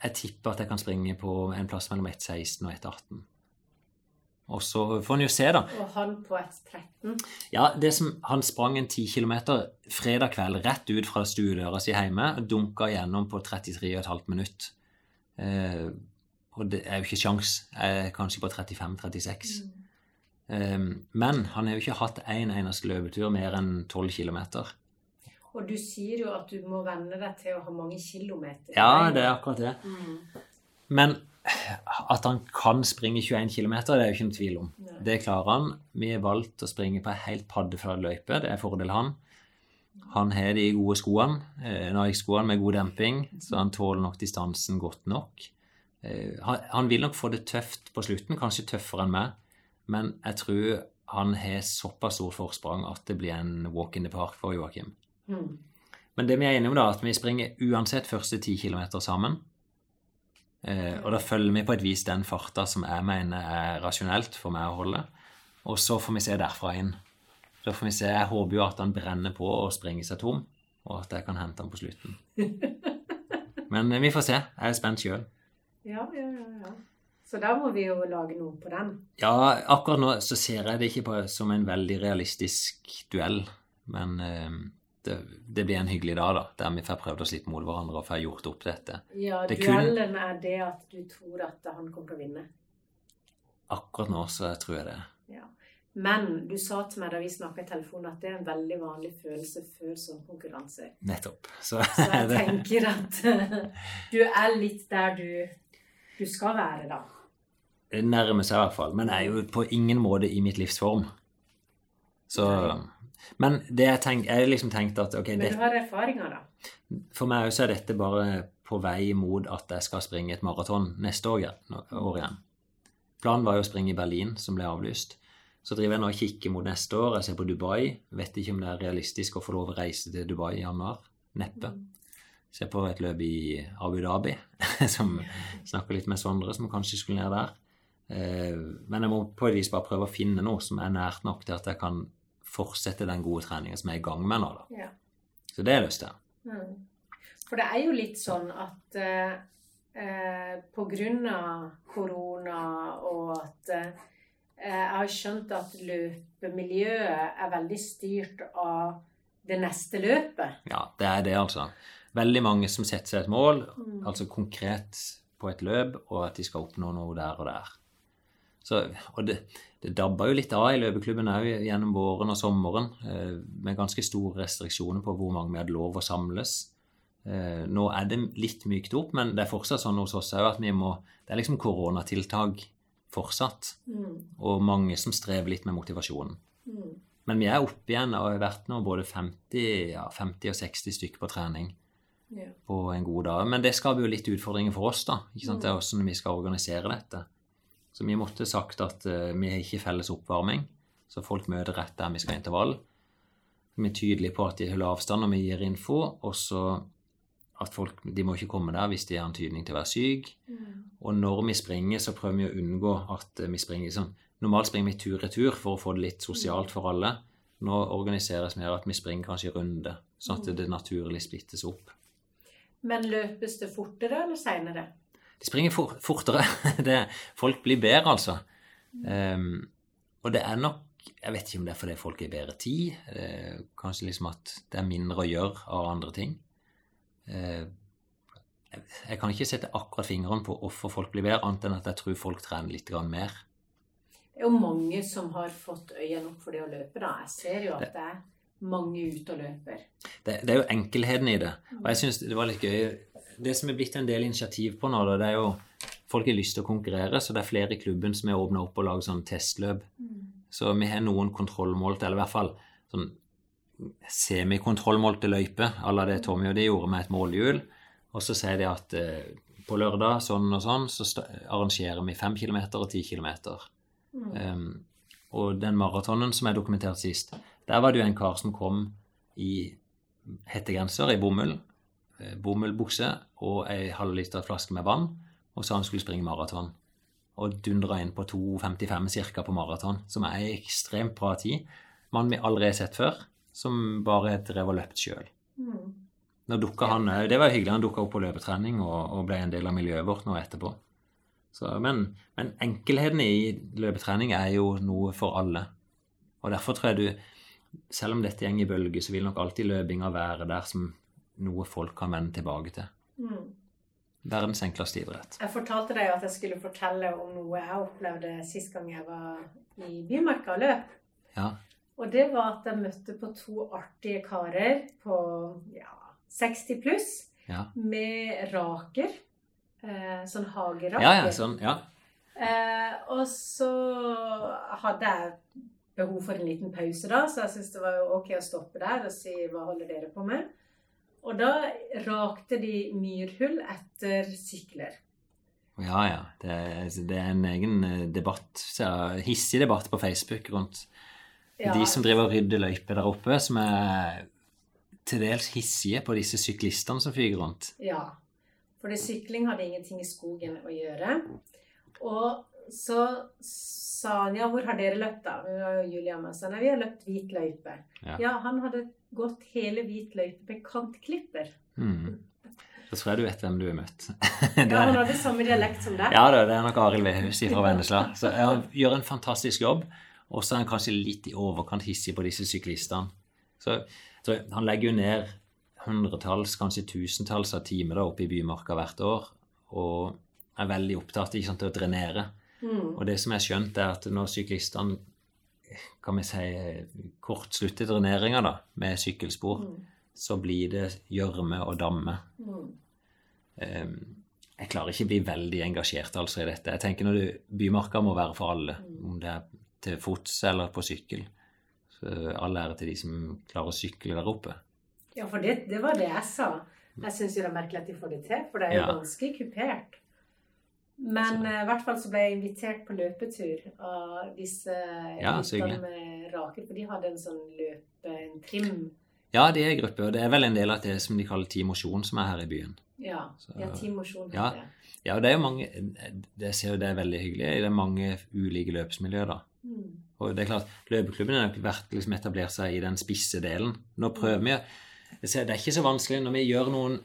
jeg tipper at jeg kan springe på en plass mellom 1,16 og 1,18. Og så får en jo se, da. Og han på et 13? Ja, det som, Han sprang en 10 km fredag kveld rett ut fra stuedøra si hjemme og dunka gjennom på 33,5 minutt. Eh, og det er jo ikke. Er kanskje på 35-36. Mm. Um, men han har jo ikke hatt én en eneste løpetur mer enn 12 km. Og du sier jo at du må venne deg til å ha mange kilometer. Ja, det er akkurat det. Mm. Men at han kan springe 21 km, det er jo ikke noen tvil om. Nei. Det klarer han. Vi har valgt å springe på ei helt paddeflat løype. Det er fordel han. Han har de gode skoene, eh, Nike-skoene med god demping, så han tåler nok distansen godt nok. Eh, han, han vil nok få det tøft på slutten, kanskje tøffere enn meg. Men jeg tror han har såpass stort forsprang at det blir en walk in the park for Joakim. Mm. Men det vi er enige om, da, at vi springer uansett første ti kilometer sammen. Eh, og da følger vi på et vis den farta som jeg mener er rasjonelt for meg å holde. Og så får vi se derfra inn. Da får vi se, Jeg håper jo at han brenner på og springer seg tom, og at jeg kan hente han på slutten. [laughs] Men eh, vi får se. Jeg er spent sjøl. Ja, ja, ja, ja. Så da må vi jo lage noe på den. Ja, akkurat nå så ser jeg det ikke på, som en veldig realistisk duell. Men eh, det, det, blir en hyggelig dag, da, der vi får prøvd oss litt mot hverandre og får gjort opp dette. Ja, det duellen er det at du tror at han kommer til å vinne? Akkurat nå så tror jeg det. Ja. Men du sa til meg da vi snakka i telefonen at det er en veldig vanlig følelse før sånn konkurranse. Nettopp. Så, så jeg tenker at du er litt der du, du skal være, da nærmer seg i hvert fall. Men jeg er jo på ingen måte i mitt livs form. Så Men det jeg tenk, jeg liksom tenkt at ok Men du har erfaringer, da? For meg så er dette bare på vei mot at jeg skal springe et maraton neste år, år igjen. Planen var jo å springe i Berlin, som ble avlyst. Så driver jeg nå og kikker mot neste år. Jeg ser på Dubai. Vet ikke om det er realistisk å få lov å reise til Dubai i januar. Neppe. Mm. Ser på et løp i Abu Dhabi, [laughs] som snakker litt med Sondre, som kanskje skulle ned der. Eh, men jeg må på et vis bare prøve å finne noe som er nært nok til at jeg kan fortsette den gode treningen som jeg er i gang med nå. da. Ja. Så det har jeg lyst til. Mm. For det er jo litt sånn at eh, eh på grunn av korona og at eh, jeg har skjønt at løpemiljøet er veldig styrt av det neste løpet. Ja, det er det, altså. Veldig mange som setter seg et mål, mm. altså konkret på et løp, og at de skal oppnå noe der og der. Så, og det, det dabba jo litt av i løpeklubben òg gjennom våren og sommeren, eh, med ganske store restriksjoner på hvor mange vi hadde lov å samles. Eh, nå er det litt mykt opp, men det er fortsatt sånn hos oss òg at vi må Det er liksom koronatiltak fortsatt. Mm. Og mange som strever litt med motivasjonen. Mm. Men vi er oppe igjen og har vært nå både 50, ja, 50 og 60 stykker på trening yeah. på en god dag. Men det skaper jo litt utfordringer for oss, da. Ikke sant? Mm. Det er hvordan vi skal organisere dette. Så vi måtte sagt at uh, vi har ikke felles oppvarming, så folk møter rett der vi skal ha intervall. Vi er tydelige på at de holder avstand når vi gir info, og så at folk de må ikke komme der hvis de har antydning til å være syk. Mm. Og når vi springer, så prøver vi å unngå at vi springer sånn Normalt springer vi tur-retur for å få det litt sosialt for alle. Nå organiseres vi at vi springer kanskje i runde, sånn at det naturlig splittes opp. Men løpes det fortere eller seinere? De springer for, fortere. [laughs] Det, folk blir bedre, altså. Um, og det er nok Jeg vet ikke om det er fordi folk har bedre tid. Uh, kanskje liksom at det er mindre å gjøre av andre ting. Uh, jeg kan ikke sette akkurat fingeren på hvorfor folk blir bedre, annet enn at jeg tror folk trener litt mer. Det er jo mange som har fått øynene opp for det å løpe. da. Jeg ser jo at det er mange ute og løper. Det, det er jo enkelheten i det. Og jeg syns det var litt gøy det som er blitt en del initiativ på nå, det er jo Folk har lyst til å konkurrere, så det er flere i klubben som har åpna opp og laget sånn testløp. Mm. Så vi har noen kontrollmålte, eller i hvert fall sånn semikontrollmålte løyper à la det Tommy og de gjorde med et målhjul. Og så sier de at eh, på lørdag sånn og sånn, så arrangerer vi fem kilometer og ti kilometer. Mm. Um, og den maratonen som er dokumentert sist, der var det jo en kar som kom i hettegenser i bomull, bomullbukse og ei halvliter flaske med vann, og sa han skulle springe maraton. Og dundra inn på 2,55 ca. på maraton, som er ei ekstremt bra tid. Mann vi aldri har sett før, som bare drev og løpt sjøl. Mm. Nå dukka han. Det var hyggelig. Han dukka opp på løpetrening og, og ble en del av miljøet vårt nå etterpå. Så, men, men enkelheten i løpetrening er jo noe for alle. Og derfor tror jeg du Selv om dette går i bølger, så vil nok alltid løpinga være der som noe folk kan vende tilbake til. Mm. Verdens enkleste idrett. Jeg fortalte deg at jeg skulle fortelle om noe jeg opplevde sist gang jeg var i Bymarka og løp. Ja. Og det var at jeg møtte på to artige karer på ja, 60 pluss Ja, med raker. Eh, sånn hageraker. ja, ja sånn. Ja. Eh, og så hadde jeg behov for en liten pause da, så jeg syntes det var ok å stoppe der og si hva holder dere på med. Og da rakte de myrhull etter sykler. Ja, ja. Det, er- det er en egen eh, debatt, så hissig debatt på Facebook rundt Ja, de som driver og rydder løyper der oppe, som er til dels hissige på disse syklistene som fyker rundt. Ja. for sykling hadde ingenting i skogen å gjøre. Og så sa han ja, hvor har dere løpt da? Vi var jo Julia med, oss. nei, vi har løpt hvit løype. Ja. Ja, han hadde gått hele hvit løype med kantklipper. Mm. Da tror jeg du vet hvem du har møtt. [laughs] Ja, Det- han hadde samme dialekt som deg. Ja det er nok Arild Vehus fra Vennesla. Så han gjør en fantastisk jobb. Og så er han kanskje litt i overkant hissig på disse syklistene. Så så han legger jo ned hundretalls, kanskje tusentalls av timer oppe i Bymarka hvert år. Og er veldig opptatt av å drenere. Mm. Og det som er skjønt, er at når syklistene kan vi si, kortslutte dreneringa da, med sykkelspor, Mm. så blir det gjørme og damme. Mm. Um, jeg klarer ikke å bli veldig engasjert altså i dette. Jeg tenker når du, Bymarka må være for alle, om det er til fots eller på sykkel. Så all ære til de som klarer å sykle der oppe. Ja, for det, det var det jeg sa. Jeg syns det er merkelig at de får det til, for det er jo Ja. ganske kupert. Men i uh, i hvert fall så ble jeg invitert på løpetur av disse Ja, guttene med raker, for de hadde en sånn løpe, en trim. Ja, de er i gruppe, og det er vel en del av det som de kaller Team Mosjon, som er her i byen. Ja, Så- ja Team Mosjon Ja. det. Ja, og det er jo mange Jeg ser jo det er veldig hyggelig. Det er mange ulike løpsmiljøer, da. Mm. Og det er klart, Løpeklubben har vært liksom etablert seg i den spisse delen. Nå prøver vi å Det er ikke så vanskelig når vi gjør noen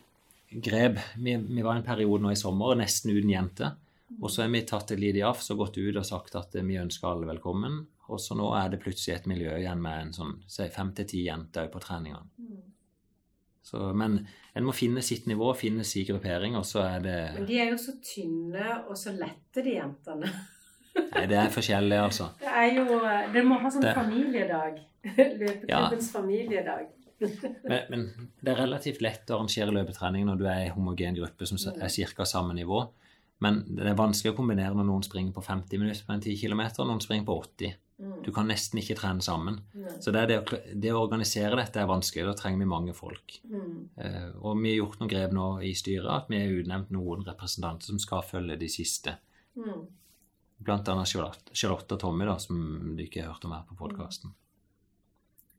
grep. Vi, vi var en periode nå i sommer nesten uten jenter. Og så har vi tatt et lite jafs og gått ut og sagt at vi ønsker alle velkommen. Og så nå er det plutselig et miljø igjen med en sånn si fem til ti jenter på treningene. Så, men en må finne sitt nivå, finne sin gruppering, og så er det Men de er jo så tynne og så lette, de jentene. Nei, det er forskjellig, altså. Det er jo Dere må ha sånn Det- familiedag. [laughs] Løpeklubbens familiedag. Men, men det er relativt lett å arrangere løpetrening når du er i en homogen gruppe som er ca. samme nivå. Men det er vanskelig å kombinere når noen springer på 50 minutter på en 10 km, og noen springer på 80. Mm. Du kan nesten ikke trene sammen. Så det, det, å, det å organisere dette er vanskelig. Da trenger vi mange folk. Mm. Eh, og vi har gjort noen grep nå i styret at vi har utnevnt noen representanter som skal følge de siste. Mm. Blant annet Charlotte, Charlotte og Tommy, da, som du ikke har hørt om her på podkasten.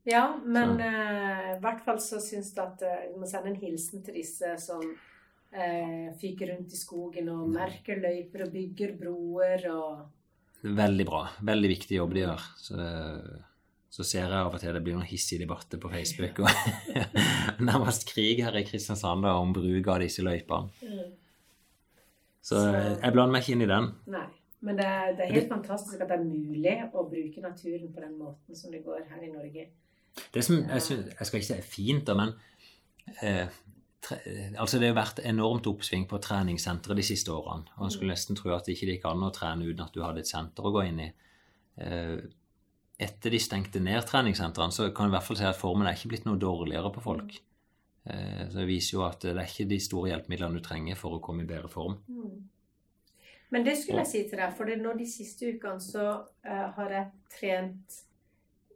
Ja, men eh, i hvert fall så syns jeg at eh, vi må sende en hilsen til disse som uh, fyker rundt i skogen og merker løyper og bygger broer og Veldig bra. Veldig viktig jobb de gjør. Så, så ser jeg av og til det blir noen hissige debatter på Facebook. og [laughs] Nærmest krig her i Kristiansand om bruk av disse løypene. Så Så- jeg blander meg ikke inn i den. Nei. Men det er, det er helt fantastisk at det er mulig å bruke naturen på den måten som det går her i Norge. Det som jeg, synes, jeg skal ikke si er fint, da, men eh, tre, altså det har vært enormt oppsving på treningssentre de siste årene. Og en skulle nesten tro at det ikke gikk an å trene uten at du hadde et senter å gå inn i. Eh, etter de stengte ned treningssentrene, så kan jeg i hvert fall si at formen er ikke blitt noe dårligere på folk. Eh, så det viser jo at det er ikke de store hjelpemidlene du trenger for å komme i bedre form. Men det skulle jeg si til deg, for nå de siste ukene så uh, har jeg trent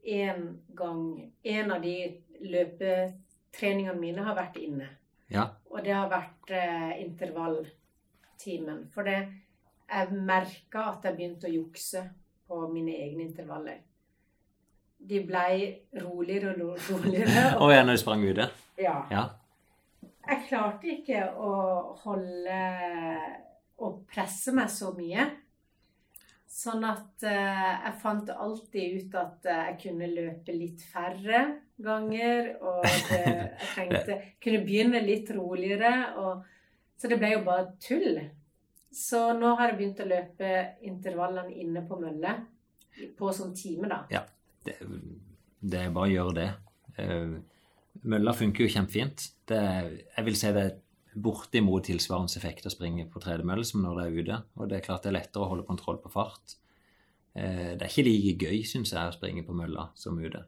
én gang En av de løpetreningene mine har vært inne. Ja, Og det har vært eh, intervalltimen. For det, jeg merka at jeg begynte å jukse på mine egne intervaller. De blei roligere og roligere. [laughs] Og ja, når du sprang ute? ja. Ja. Jeg klarte ikke å holde Å presse meg så mye. Sånn at eh, jeg fant alltid ut at eh, jeg kunne løpe litt færre ganger. Og jeg [laughs] tenkte kunne begynne litt roligere. Og, så det ble jo bare tull. Så nå har jeg begynt å løpe intervallene inne på mølle. På sånn time, da. Det, det er bare å gjøre det. Eh, Mølla funker jo kjempefint. Det, jeg vil si det er bortimot tilsvarende effekt å springe på tredemølle som når det er ute. Og det er klart det er lettere å holde kontroll på fart. Eh, Det er ikke like gøy, syns jeg, å springe på mølla som ute.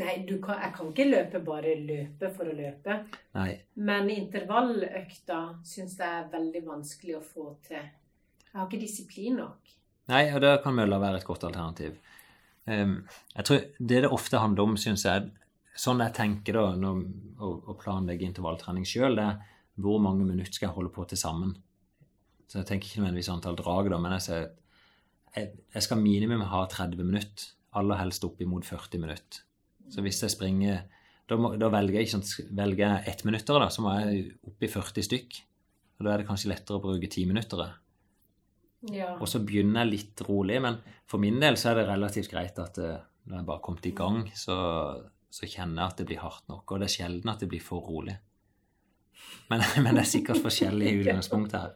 Nei, du kan, jeg kan ikke løpe bare løpe for å løpe. Nei, Men intervalløkta syns jeg er veldig vanskelig å få til. Jeg har ikke disiplin nok. Nei, og da kan mølla være et godt alternativ. Ehm, jeg tror Det det ofte handler om, syns jeg, sånn jeg tenker da, når, å, å planlegge intervalltrening sjøl, det er hvor mange minutter skal jeg holde på til sammen. Så jeg tenker ikke nødvendigvis antall drag, da, men jeg sier jeg, jeg skal minimum ha 30 minutter. Aller helst opp imot 40 minutter. Så hvis jeg springer Da, må, da velger jeg sånn, velger jeg ett minutter, da, så må jeg opp i 40 stykk. Og da er det kanskje lettere å bruke 10 minutter. Ja. Og så begynner jeg litt rolig, men for min del så er det relativt greit at eh, når jeg bare har kommet i gang, så, så kjenner jeg at det blir hardt nok. Og det er sjelden at det blir for rolig. Men, [laughs] men det er sikkert forskjellig utgangspunkt her.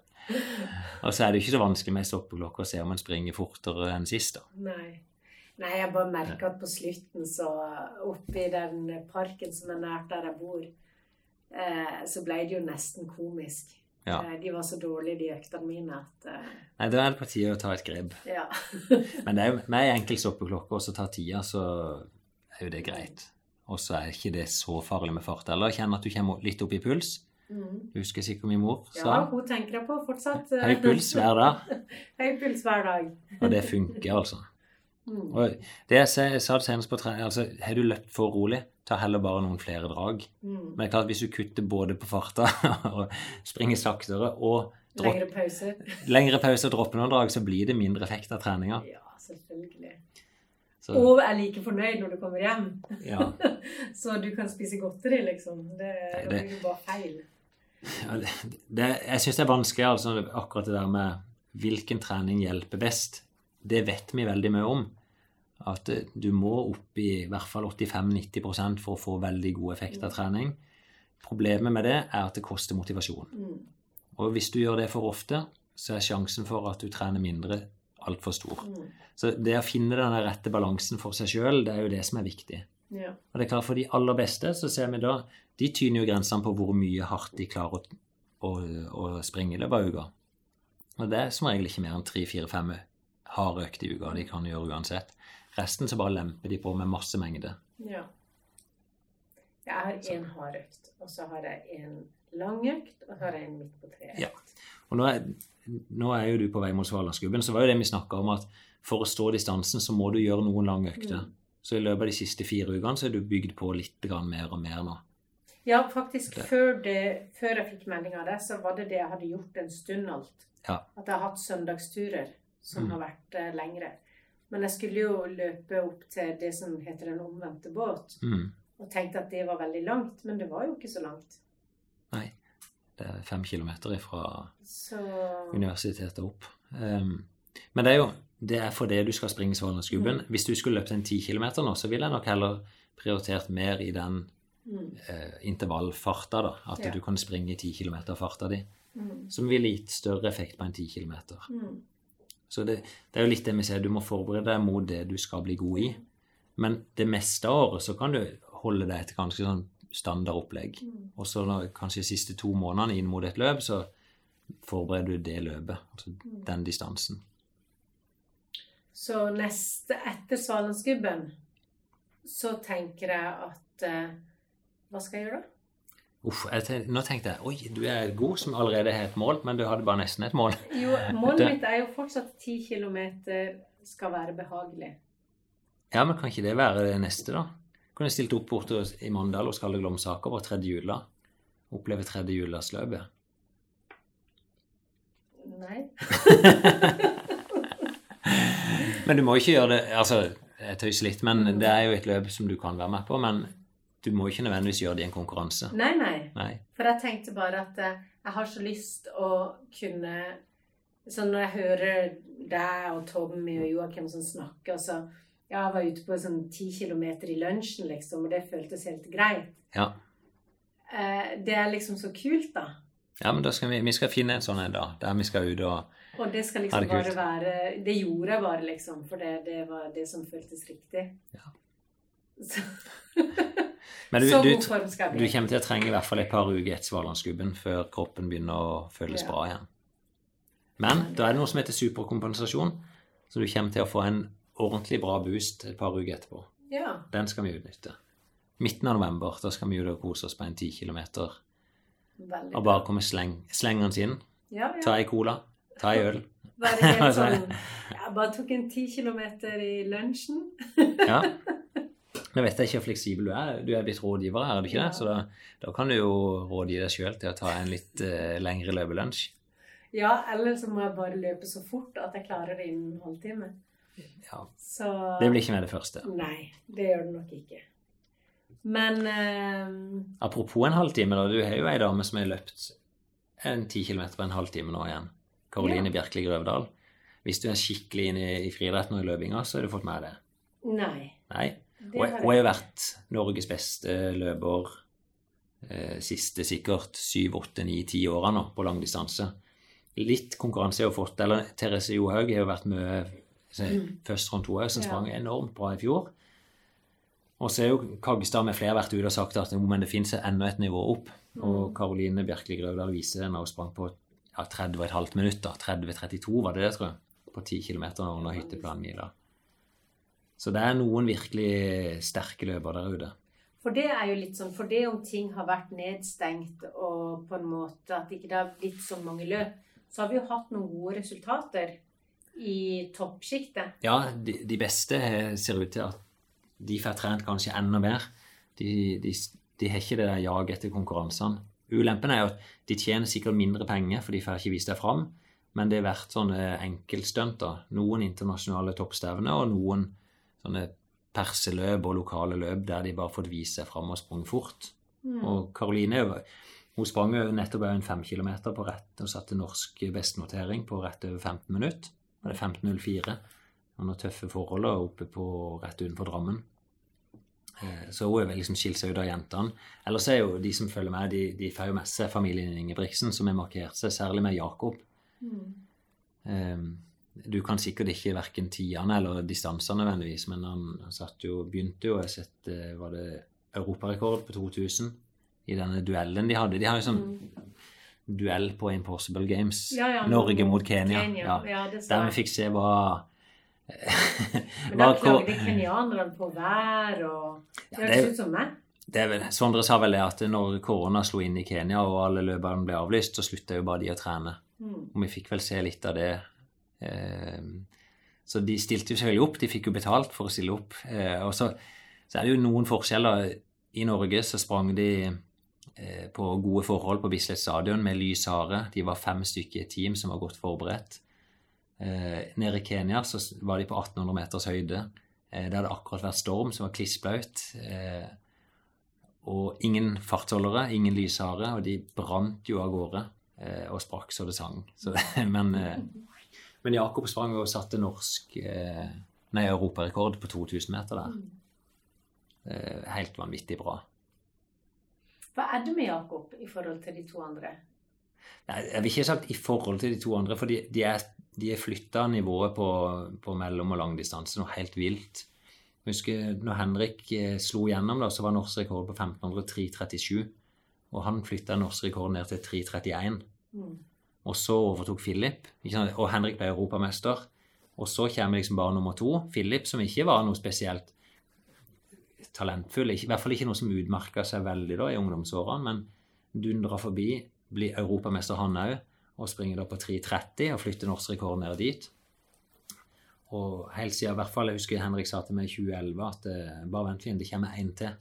Og så er det jo ikke så vanskelig med stoppeklokke å se om en springer fortere enn sist. da. Nei. Nei, jeg bare merker at på slutten, så oppe i den parken som er nært der jeg bor, eh, så ble det jo nesten komisk. Ja. Eh, de var så dårlige, de øktene mine, at eh, Nei, Da er det på tide å ta et grep. Ja. [laughs] Men det er jo med enkel stoppeklokke og så ta tida, så er jo det greit. Og så er ikke det så farlig med fart heller. Kjenn at du kommer litt opp i puls. Mm. Du husker sikkert min mor ja, hun tenker jeg på fortsatt. høy puls hver dag. [laughs] Høy puls hver dag. Og det funker, altså. Mm. Og det jeg sa, jeg sa det senest på trening, altså har du løpt for rolig, ta heller bare noen flere drag. Mm. Men det er klart hvis du kutter både på farta [laughs] og springer saktere og dropp, Lengre pause. lengre pause og dropper noen drag, så blir det mindre effekt av treninga. Ja, selvfølgelig. Så, Og er like fornøyd når du kommer hjem. ja, [laughs] Så du kan spise godteri, liksom. Det, Nei, det- blir jo bare feil. ja, det, det, jeg syns det er vanskelig, altså, akkurat det der med hvilken trening hjelper best. Det vet vi veldig mye om. At eh, du må opp i i hvert fall 85-90% for å få veldig god effekt av trening. Problemet med det er at det koster motivasjon. Mm. Og hvis du gjør det for ofte, så er sjansen for at du trener mindre, altfor stor. Mm. Så det å finne den rette balansen for seg sjøl, det er jo det som er viktig. Ja. Og det er klart For de aller beste så ser vi da De tyner jo grensene på hvor mye hardt de klarer å, å, å springe i løpet av uka. Og det er som regel ikke mer enn tre-fire-fem harde økter i uka de kan gjøre uansett. Resten så bare lemper de på med masse mengde. ja. Jeg har én hard økt, og så har jeg en lang økt, og så har jeg en midt på treet. Ja. Og nå er, nå er jo du på vei mot Svalandsgubben, så var jo det vi snakka om at for å stå distansen så må du gjøre noen lange økter. Mm. Så i løpet av de siste fire ukene så er du bygd på litt mer og mer nå. Ja, faktisk før, det, før jeg fikk melding av det, så var det det jeg hadde gjort en stund alt. Ja. At jeg har hatt søndagsturer som Mm. har vært uh, lengre. Men jeg skulle jo løpe opp til det som heter den omvendte båt, Mm. og tenkte at det var veldig langt, men det var jo ikke så langt. Nei. Det er fem kilometer fra Så universitetet opp. Um, men det er jo det er for det du skal springe Svalandsgubben. Hvis du skulle løpt en ti kilometer nå, så ville jeg nok heller prioritert mer i den mm, eh, intervallfarta, da. At Ja. du kan springe ti kilometer-farta di. mm, Som ville gitt større effekt på en ti kilometer. mm. Så det, det er jo litt det vi ser. Du må forberede deg mot det du skal bli god i. Men det meste av året så kan du holde deg til ganske sånn standardopplegg. Mm. Og så kanskje de siste to månedene inn mot et løp, så forbereder du det løpet. Altså Mm. den distansen. Så neste etter Svalandsgubben så tenker jeg at eh, Hva skal jeg gjøre da? Uff, tenk, nå tenkte jeg oi, du er god som allerede har et mål, men du hadde bare nesten et mål. [laughs] Jo, målet mitt er jo fortsatt 10 km skal være behagelig. Ja, men kan ikke det være det neste, da? Kunne jeg stilt opp borte i Mandal hos Kalle Glomsaker på tredje jula. Oppleve tredje julesløpet. Nei. [laughs] Men du må ikke gjøre det Altså, jeg tøyser litt, men det er jo et løp som du kan være med på. Men du må ikke nødvendigvis gjøre det i en konkurranse. Nei, nei. Nei. For jeg tenkte bare at eh, jeg har så lyst å kunne Sånn når jeg hører deg og Tommy og Joakim som snakker, så ja, Jeg var ute på sånn ti kilometer i lunsjen, liksom, og det føltes helt greit. Ja. Eh, det er liksom så kult, da. ja, men da skal vi, vi skal finne en sånn en da. der vi skal ut og Og det skal liksom det bare være Det gjorde jeg bare, liksom, for det, det var det som føltes riktig. Ja. Så, [laughs] Men du, så du, god form skal du jeg bli. kommer til å trenge i hvert fall et par uker etter Svalandsgubben før kroppen begynner å føles Ja. bra igjen. Men da er det noe som heter superkompensasjon, så du kommer til å få en ordentlig bra boost et par uker etterpå. Ja. Den skal vi utnytte. Midten av november, da skal vi ut og kose oss på en ti kilometer. Veldig Og bare komme sleng, slengende inn. Ja, ja. Ta ei cola, ta ei øl. [laughs] Være helt [laughs] sånn Jeg bare tok en ti kilometer i lunsjen. [laughs] Ja. Nå vet jeg ikke hvor fleksibel du er. Du er blitt rådgiver her, er du ikke det? Så da, da kan du jo rådgi deg sjøl til å ta en litt uh, lengre løpelunsj. Ja, eller så må jeg bare løpe så fort at jeg klarer det innen en halvtime. Ja. Så Det blir ikke med det første. Nei, det gjør det nok ikke. Men uh, Apropos en halvtime, da. Du har jo ei dame som har løpt en ti kilometer på en halvtime nå igjen. Karoline Bjerkeli Grøvdal. Hvis du er skikkelig inne i, i friidretten og i løpinga, så har du fått med det. nei. Nei. Det Hun har hun har vært Norges beste løper eh, siste sikkert syv, åtte, ni, ti åra nå på langdistanse. Litt konkurranse har hun fått. Eller Therese Johaug har jo vært mye så, først rundt OL, som sprang enormt bra i fjor. Og så er jo Kaggestad med flere vært ute og sagt at men det finnes enda et nivå opp. Og Karoline Bjerkeli Grøvdal viser det når hun sprang på ja, 30,5 minutter. 30-32 var det det, tror jeg. På 10 km under hytteplanmila. Så det er noen virkelig sterke løper der ute. For det er jo litt sånn, for det om ting har vært nedstengt og på en måte at ikke det har blitt så mange løp, så har vi jo hatt noen gode resultater i toppsjiktet. Ja, de, de beste ser ut til at de får trent kanskje enda mer. De, de, de har ikke det der jaget etter konkurransene. Ulempen er jo at de tjener sikkert mindre penger, for de får ikke vist det fram. Men det har vært sånne enkeltstunter. Noen internasjonale toppstevner og noen sånne perseløp og lokale løp der de bare fått vise seg fram og sprunget fort. Og Karoline hun sprang jo nettopp en fem kilometer på rett og satte norsk bestnotering på rett over 15 minutter. Det er 15.04 under tøffe forhold og oppe på rett utenfor Drammen. Eh, Så hun liksom skilt seg ut av jentene. Ellers er jo de som følger med, de, de får jo med seg familien Ingebrigtsen, som har markert seg, særlig med Jakob. Mm. Du kan sikkert ikke verken tidene eller distansene nødvendigvis, men han satt jo, begynte jo har sett, Var det europarekord på 2000 i denne duellen de hadde? De har jo sånn duell på Impossible Games. Ja, ja, Norge mot Kenya. Kenya. Ja. Der vi fikk se hva Men [laughs] da klagde kenyanerne på vær og Det høres ut som meg. det er vel, Sondre sa vel det at når korona slo inn i Kenya og alle løperne ble avlyst, så slutta jo bare de å trene. Mm. Og vi fikk vel se litt av det. Eh, så de stilte jo selvfølgelig opp. De fikk jo betalt for å stille opp. Eh, og så, så er det jo noen forskjeller. I Norge så sprang de på gode forhold på Bislett stadion med lys hare. De var fem stykker i et team som var godt forberedt. Eh, nede i Kenya så var de på 1800 meters høyde. Eh, det hadde akkurat vært storm, som var klissblaut. Eh, og ingen fartsholdere, ingen lyshare, og de brant jo av gårde eh, og sprakk så det sang. Så, [laughs] men, eh, men Jakob sprang og satte norsk eh, nei, europarekord på 2000 meter der. Eh, helt vanvittig bra. Hva er det med Jakob i forhold til de to andre? Nei, Jeg vil ikke ha sagt i forhold til de to andre, for de, de er, de er flytta nivået på, på mellom- og langdistanse noe helt vilt. Jeg husker når Henrik eh, slo gjennom, da, så var norsk rekord på 1500 3.37. Og han flytta norsk rekord ned til 3.31. Mm. Og så overtok Philip, og Henrik ble europamester. Og så kommer liksom bare nummer to, Philip, som ikke var noe spesielt talentfull. I hvert fall ikke noe som utmerka seg veldig da i ungdomsårene, men dundra forbi, blir europamester han òg, og springer da på 3.30 og flytter norsk rekord ned dit. Og helt siden, i hvert fall, jeg husker Henrik sa til meg i 2011 at eh, bare vent litt, det kommer én til.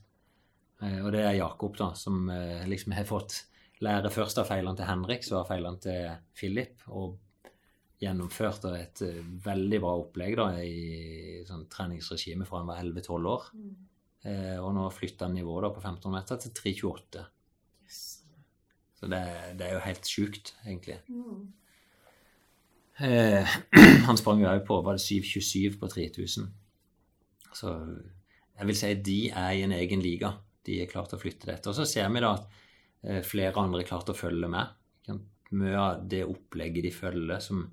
Eh, og det er Jakob, da, som eh, liksom har fått lære først av feilene til Henrik, så av feilene til Philip. Og gjennomført da, et veldig bra opplegg da, i sånn treningsregime fra han var 11-12 år. Eh, og nå flytta nivået da, på 1500 meter til 3,28. Yes. Så det, det er jo helt sjukt, egentlig. Mm. Eh, [clears throat] han sprang jo òg på var det 7,27 på 3000. Så jeg vil si de er i en egen liga. De er klart å flytte dette. Og så ser vi da at eh, flere andre er klart å følge med. Mye av det opplegget de følger som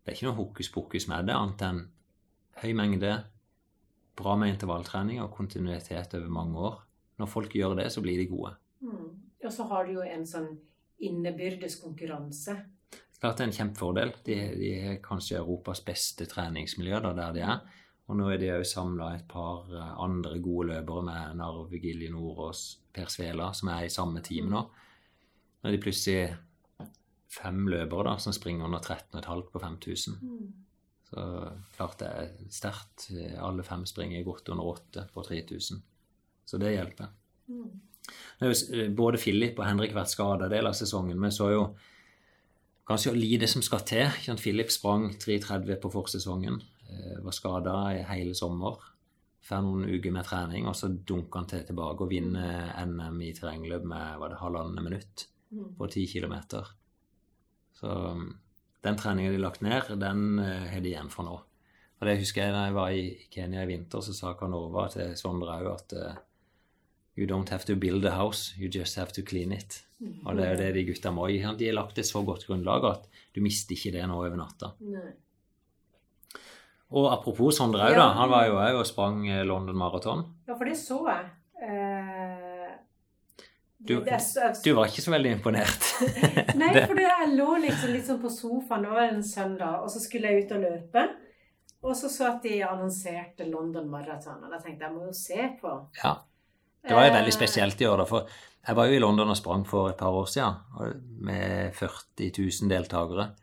Det er ikke noe hokus pokus med det, annet enn høy mengde, bra med intervalltrening og kontinuitet over mange år. Når folk gjør det, så blir de gode. Mm. Og så har du jo en sånn innebyrdes konkurranse. Klart det er en kjempefordel. De, de er kanskje Europas beste treningsmiljø da, der de er. Og nå er de òg samla et par eh, andre gode løpere med Narv Gilje Nordås, Per Svela, som er i samme team nå. Nå er de plutselig fem løpere da, som springer under 13,5 på 5000. Så klart det er sterkt. Alle fem springer godt under åtte på 3000. Så det hjelper. Mm. Både Philip og Henrik vært skada del av sesongen. Vi så jo kanskje lite som skal til. Philip sprang 3,30 på forsesongen. eh, Var skada i hele sommer. Får noen uker med trening, og så dunker han til tilbake og vinner NM i terrengløp med var det halvannet minutt Mm. på 10 km. Så den treningen de har lagt ned, den eh, har de igjen for nå. Og det husker jeg da jeg var i Kenya i vinter, så sa Kanova til Sondre òg at eh, You don't have to build a house, you just have to clean it. Og det er det de gutta må. De har lagt et så godt grunnlag at du mister ikke det nå over natta. Nei. Og apropos Sondre òg, Ja. da. Han var jo òg og sprang eh, London Marathon. Ja, for det så jeg. Eh, Du- Du var ikke så veldig imponert. [laughs] Nei, for jeg lå liksom litt sånn på sofaen, det var en søndag, og så skulle jeg ut og løpe. Og så så at de annonserte London Marathon, og da tenkte jeg, jeg må jo se på. Ja. Det var jo Eh, veldig spesielt i år, da. For jeg var jo i London og sprang for et par år siden med 40 000 deltakere.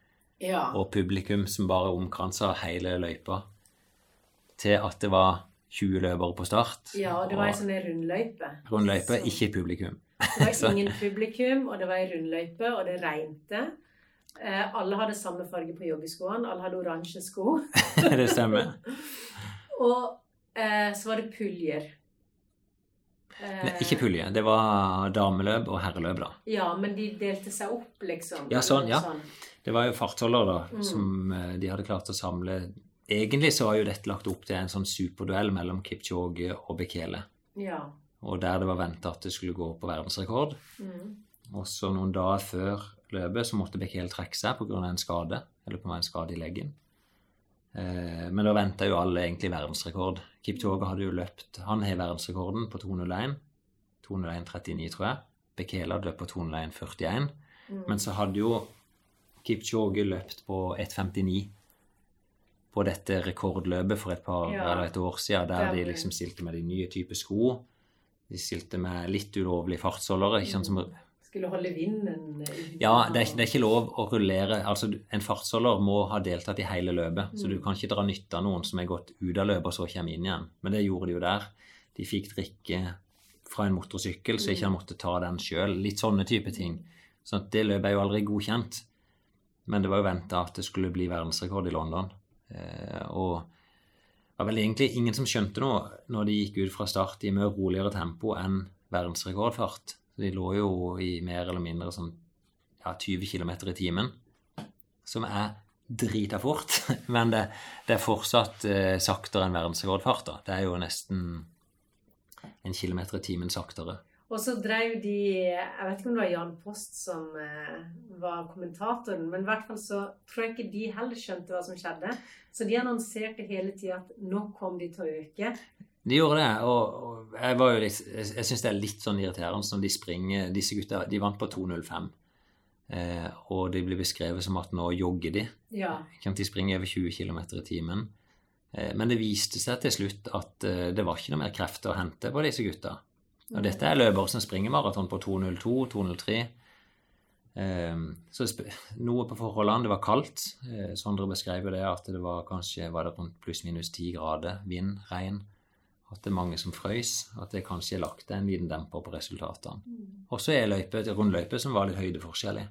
Ja. og publikum som bare omkransa hele løypa, til at det var 20 løpere på start. ja, det var ei sånn rundløype. rundløype, Så- ikke publikum. Det var [laughs] ingen publikum, og det var ei rundløype, og det regnte. Eh, alle hadde samme farge på joggeskoene, alle hadde oransje sko. [laughs] det stemmer. [laughs] Og eh, så var det puljer. Eh, Nei, ikke pulje. Det var dameløp og herreløp, da. Ja, men de delte seg opp, liksom. Ja, sånn, ja. Sånn. Det var jo fartsholder, da, Mm. som eh, de hadde klart å samle Egentlig så var jo dette lagt opp til en sånn superduell mellom Kipchoge og Bekele. Ja. Og der det var venta at det skulle gå på verdensrekord. Mm. Og så noen dager før løpet så måtte Bekele trekke seg pga. en skade. Eller på en skade i leggen. Eh, men da venta jo alle egentlig verdensrekord. Kipchoge hadde jo løpt Han har verdensrekorden på 2.01. 2.01,39, tror jeg. Bekele hadde løpt på 2.01,41. Mm. Men så hadde jo Kipchoge løpt på 1,59 på dette rekordløpet for et par Ja. eller et år siden, der Der de liksom stilte med de nye typer sko. De stilte med litt ulovlige fartsholdere. ikke sant, som Skulle holde vinden ja, det er, ikke- det er ikke lov å rullere. Altså, en fartsholder må ha deltatt i hele løpet, så du Mm. kan ikke dra nytte av noen som er gått ut av løpet og så kommer inn igjen. Men det gjorde de jo der. De fikk drikke fra en motorsykkel, så ikke han måtte ta den sjøl. Litt sånne type ting. Så det løpet er jo aldri godkjent. Men det var jo venta at det skulle bli verdensrekord i London. Eh, og var vel egentlig ingen som skjønte noe når de gikk ut fra start i mye roligere tempo enn verdensrekordfart. De lå jo i mer eller mindre sånn ja, 20 km i timen, som er drita fort. [laughs] Men det, det er fortsatt eh, saktere enn verdensrekordfart. Det er jo nesten en kilometer i timen saktere. Og så drev de Jeg vet ikke om det var Jan Post som eh, var kommentatoren, men i hvert fall så tror jeg ikke de heller skjønte hva som skjedde. Så de annonserte hele tida at nå kom de til å øke. De gjorde det, og, jeg var litt Jeg, syns det er litt sånn irriterende når de springer Disse gutta de vant på 2.05, eh, og de blir beskrevet som at nå jogger de. Ja. De springer over 20 km i timen. Eh, men det viste seg til slutt at det var ikke noe mer krefter å hente på disse gutta. Og dette er løpere som springer maraton på 2.02, 2.03. Eh, så noe på forholdene. Det var kaldt. Eh, Sondre beskrev det at det var kanskje var det rundt pluss-minus 10 grader, vind, regn. At det er mange som frøys. At det kanskje er lagt en liten demper på resultatene. Og så er løype, rundløype som var litt høydeforskjellig.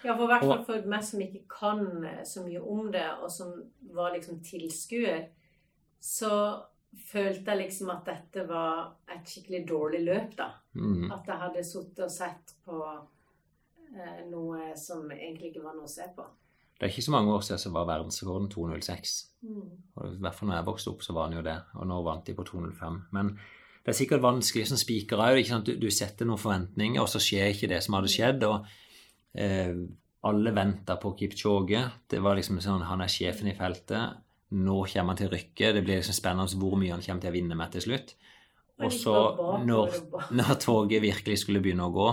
Ja, for i hvert fall for meg som ikke kan eh, så mye om det, og som var liksom tilskuer, så følte jeg liksom at dette var et skikkelig dårlig løp, da. Mm. At jeg hadde sittet og sett på eh, noe som egentlig ikke var noe å se på. Det er ikke så mange år siden så var verdensrekorden 2.06. Mm. Og I hvert fall når jeg vokste opp, så var han jo det. Og nå vant de på 2.05. Men det er sikkert vanskelig som spiker òg. Du, du setter noen forventninger, og så skjer ikke det som hadde skjedd. Og eh, alle venta på Kipchoge. Det var liksom sånn Han er sjefen i feltet. Nå kommer han til å rykke. Det blir liksom spennende hvor mye han kommer til å vinne med til slutt. Og så, når, [laughs] når toget virkelig skulle begynne å gå,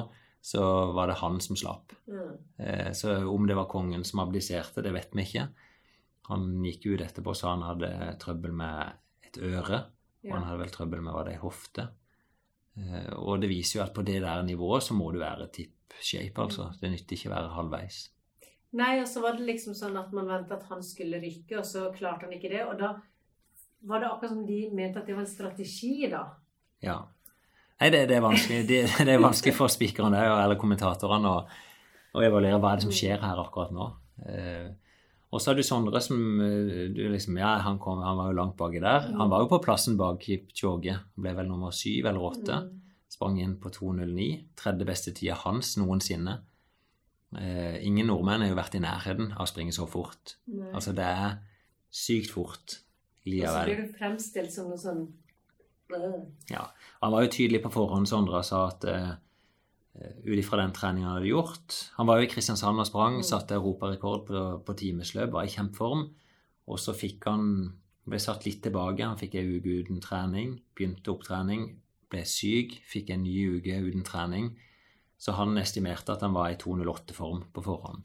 så var det han som slapp. Mm. Eh, Så om det var kongen som abdiserte, det vet vi ikke. Han gikk ut etterpå og sa han hadde trøbbel med et øre. Og han hadde vel trøbbel med var det, ei hofte. Eh, Og det viser jo at på det der nivået så må du være tipp shape, altså. Det nytter ikke å være halvveis. Nei, og så var det liksom sånn at man ventet at han skulle rykke, og så klarte han ikke det. Og da var det akkurat som de mente at det var en strategi, da. Ja. Nei, det, det er vanskelig det, det er vanskelig for spikerne eller kommentatorene å, å evaluere hva er det som skjer her akkurat nå. Eh, og så har du Sondre som eh, du liksom, ja, han, kom, han var jo langt baki der. Han var jo på plassen bak Kipchoge. Ble vel nummer syv eller åtte. Mm. Sprang inn på 2.09. Tredje beste tida hans noensinne. Eh, ingen nordmenn har jo vært i nærheten av å springe så fort. Nei. Altså, det er sykt fort og så likevel. blir du fremstilt som noe sånn øh. Ja, han var jo tydelig på forhånd, Sondre, og sa at eh, ut ifra den treningen han hadde gjort Han var jo i Kristiansand og sprang, Mm. satte europarekord på, på timesløp, var i kjempeform. Og så fikk han ble satt litt tilbake. Han fikk ei uke uten trening, begynte opptrening, ble syk, fikk en ny uke uten trening. Så han estimerte at han var i 208-form på forhånd.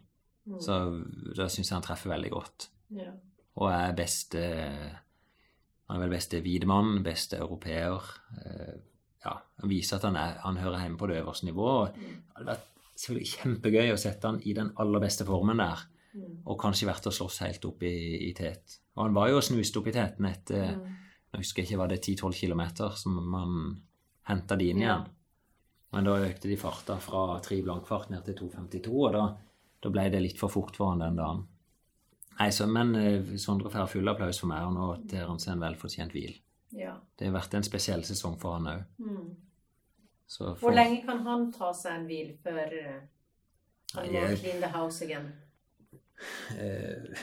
Mm. Så da syns jeg han treffer veldig godt. Ja. Og er beste Han er vel beste hvitemann, beste europeer. Eh, ja, Han viser at han, er, han hører hjemme på det øverste nivået. Mm. Det hadde vært selvfølgelig kjempegøy å sette han i den aller beste formen der, Mm. og kanskje vært og slåss helt opp i, i tet. Og han var jo og snuste opp i teten etter Mm. jeg husker ikke, var det 10-12 km som man henta de inn Ja. Men da økte de farta fra tre blankfart ned til 2,52, og da, da ble det litt for fort for han den dagen. Nei, så, Men eh, Sondre får full applaus for meg, og nå ter han seg en velfortjent hvil. ja. Det har vært en spesiell sesong for han òg. Mm. For... Hvor lenge kan han ta seg en hvil før eh, han må det- clean the house again? Uh,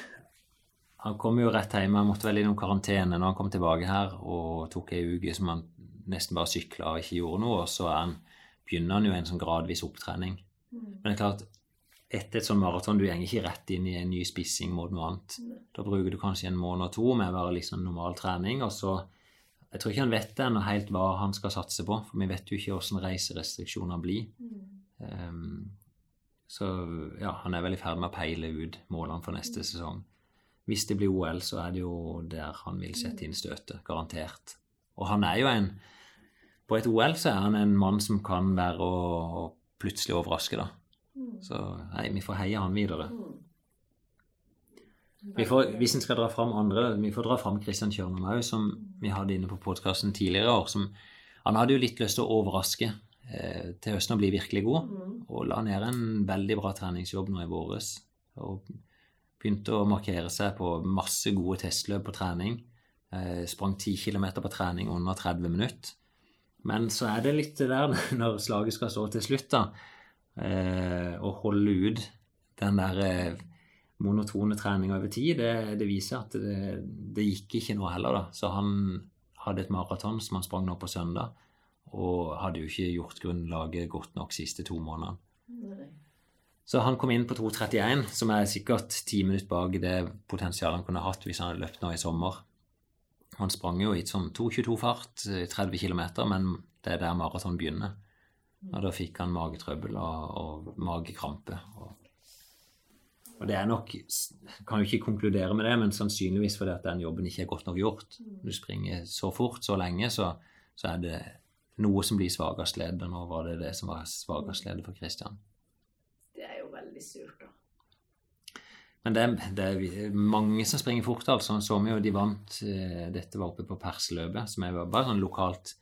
Han kom jo rett hjem, han måtte vel innom karantene når han kom tilbake her, og tok ei uke som han nesten bare sykla og ikke gjorde noe, og så er han, begynner han jo en sånn gradvis opptrening. Mm. Men det er klart, etter et sånt maraton, du går ikke rett inn i en ny spissing mot noe annet. Da bruker du kanskje en måned og to med bare liksom normal trening, og så Jeg tror ikke han vet ennå helt hva han skal satse på, for vi vet jo ikke hvordan reiserestriksjoner blir. Mm. Ehm, så ja, han er vel i ferd med å peile ut målene for neste sesong. Hvis det blir OL, så er det jo der han vil sette inn støtet, garantert. Og han er jo en På et OL så er han en mann som kan være å, å plutselig overraske, da. Mm. Så nei, vi får heie han videre. Mm. Vi får, hvis en skal dra fram andre, vi får dra fram Christian Kjørnum òg, som vi hadde inne på podkasten tidligere år. Som, han hadde jo litt lyst til å overraske eh, til høsten og bli virkelig god. Mm. Og la ned en veldig bra treningsjobb nå i våres. Og begynte å markere seg på masse gode testløp på trening. Eh, sprang 10 km på trening under 30 minutter. Men så er det litt der [laughs] når slaget skal stå til slutt, da. Eh, å holde ut den der eh, monotone treninga over tid, det, det viser at det, det gikk ikke noe heller, da. Så han hadde et maraton som han sprang nå på søndag, og hadde jo ikke gjort grunnlaget godt nok siste to månedene. Så han kom inn på 2.31, som er sikkert ti minutter bak det potensialet han kunne hatt hvis han hadde løpt nå i sommer. Han sprang jo i sånn 2.22-fart, 30 km, men det er der maraton begynner. Og da fikk han magetrøbbel og, og magekrampe. Og, og det er nok Kan jo ikke konkludere med det, men sannsynligvis fordi at den jobben ikke er godt nok gjort. Du springer så fort så lenge, så, så er det noe som blir svakest ledd. Og nå var det det som var svakest ledd for Christian. Det er jo veldig surt, da. Men det, det er mange som springer fort, altså. Så vi jo de vant eh, Dette var oppe på Persløpet, som er bare sånn lokalt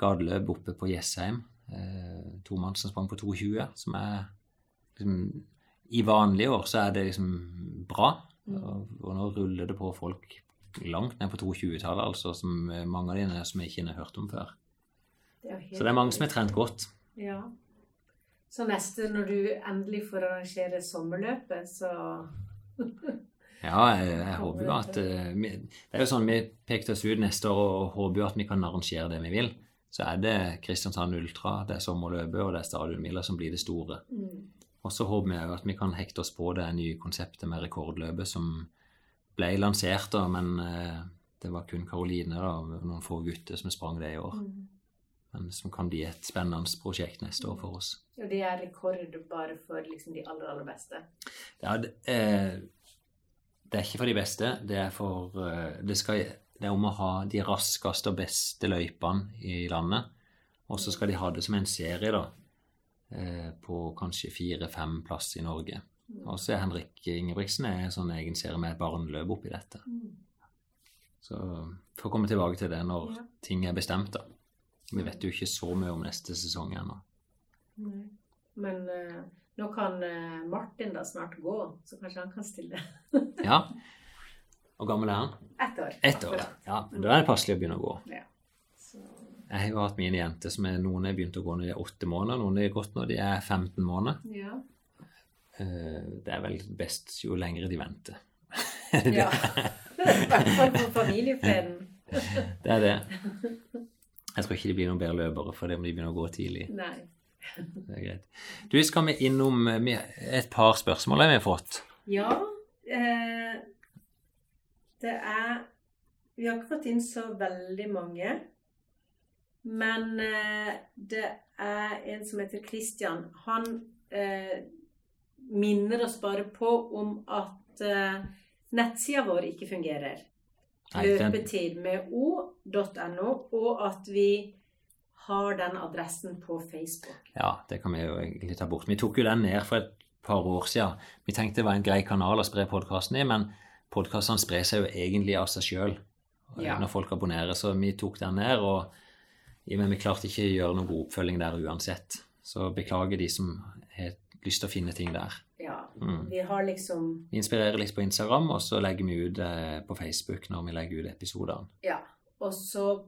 gateløp oppe på Jessheim. Eh, to mann som sprang på 2,20, som er liksom i vanlige år så er det liksom bra. Mm. Og, og nå ruller det på folk langt ned på 2,20-tallet, altså, som eh, mange av dine som jeg ikke har hørt om før. Det Så det er mange som har trent godt. Ja. Så neste, når du endelig får arrangere sommerløpet, så [laughs] Ja, jeg, jeg håper jo at eh, vi, Det er jo sånn vi pekte oss ut neste år og håper jo at vi kan arrangere det vi vil. Så er det Kristiansand Ultra, det er sommerløpet og det er Stadionmila som blir det store. mm. Og så håper vi jo at vi kan hekte oss på det nye konseptet med rekordløpet som ble lansert, da, men eh, det var kun Karoline og noen få gutter som sprang det i år. Mm. Men som kan bli et spennende prosjekt neste år for oss. Og det er rekord bare for liksom de aller, aller beste. Ja, det, eh, det er ikke for de beste. Det er for eh, det, skal, det er om å ha de raskeste og beste løypene i landet. Og så skal de ha det som en serie, da. Eh, på kanskje fire-fem plass i Norge. Og så er Henrik Ingebrigtsen en sånn egen serie med et barneløp oppi dette. Mm. Så får komme tilbake til det når ting er bestemt, da. Vi vet jo ikke så mye om neste sesong ennå. Men uh, nå kan uh, Martin da snart gå, så kanskje han kan stille [laughs] Ja. Hvor gammel er han? ett år. Et år. Ja, men da er det passelig å begynne å gå. Ja. Så, Jeg har jo hatt mine jenter som er, noen har begynt å gå når de er åtte måneder, noen har gått når de er 15 måneder. ja. Uh, Det er vel best jo lengre de venter. ja. [laughs] [laughs] I hvert fall for familiefreden. Det er det. Jeg tror ikke de blir noen bedre løpere fordi om de begynner å gå tidlig. Nei. [laughs] Det er greit. Du, skal vi innom et par spørsmål vi har fått? Ja, eh, det er Vi har ikke fått inn så veldig mange. Men eh, det er en som heter Christian. Han eh, minner oss bare på om at eh, nettsida vår ikke fungerer. Løpetid med o.no, og at vi har den adressen på Facebook. Ja, det kan vi jo egentlig ta bort. Vi tok jo den ned for et par år siden. Vi tenkte det var en grei kanal å spre podkasten i, men podkastene sprer seg jo egentlig av seg sjøl Ja. når folk abonnerer, så vi tok den ned. og men vi klarte ikke å gjøre noen god oppfølging der uansett. Så beklager de som lyst til å finne ting der. Ja, Mm. vi har liksom Vi inspirerer litt på Instagram, og så legger vi ut eh, på Facebook når vi legger ut episodene. Ja. Og så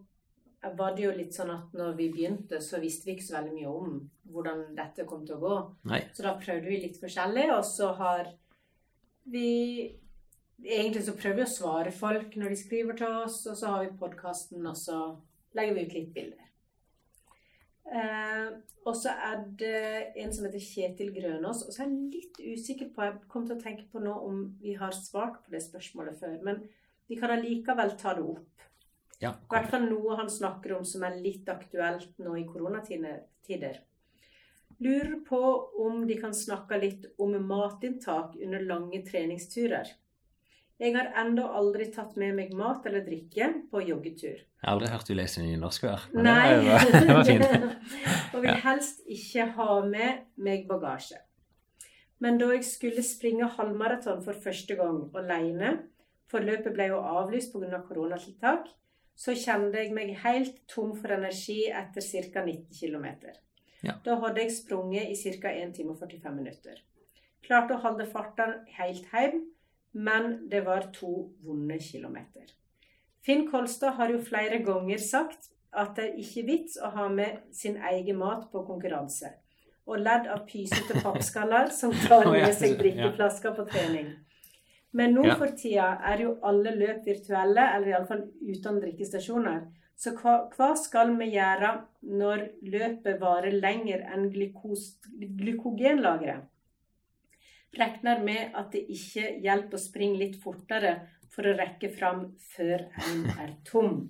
var det jo litt sånn at når vi begynte, så visste vi ikke så veldig mye om hvordan dette kom til å gå. Nei, Så da prøvde vi litt forskjellig, og så har vi Egentlig så prøver vi å svare folk når de skriver til oss, og så har vi podkasten, og så legger vi ut litt bilder. Eh, og så er det en som heter Kjetil Grønås, og så er jeg litt usikker på Jeg kom til å tenke på nå om vi har svart på det spørsmålet før, men vi kan allikevel ta det opp. ja, I hvert fall noe han snakker om som er litt aktuelt nå i koronatider. Lurer på om de kan snakke litt om matinntak under lange treningsturer. Jeg har ennå aldri tatt med meg mat eller drikke på joggetur. Jeg har aldri hørt du lese nynorsk før. Nei. Det var, [laughs] det var fint. og vil helst ikke ha med meg bagasje. Men da jeg skulle springe halvmaraton for første gang alene, for løpet ble jo avlyst pga. koronatiltak, så kjente jeg meg helt tom for energi etter ca. 90 km. Ja. Da hadde jeg sprunget i ca. 1 time og 45 minutter. Klarte å holde farten helt hjem, men det var to vonde kilometer. Finn Kolstad har jo flere ganger sagt at det er ikke vits å ha med sin egen mat på konkurranse. Og ledd av pysete pappskaller som tar med seg drikkeflasker på trening. Men nå for tida er jo alle løp virtuelle, eller iallfall uten drikkestasjoner. Så hva, hva skal vi gjøre når løpet varer lenger enn glykos, glykogenlageret? Regner med at det ikke hjelper å springe litt fortere for å rekke fram før en er tom.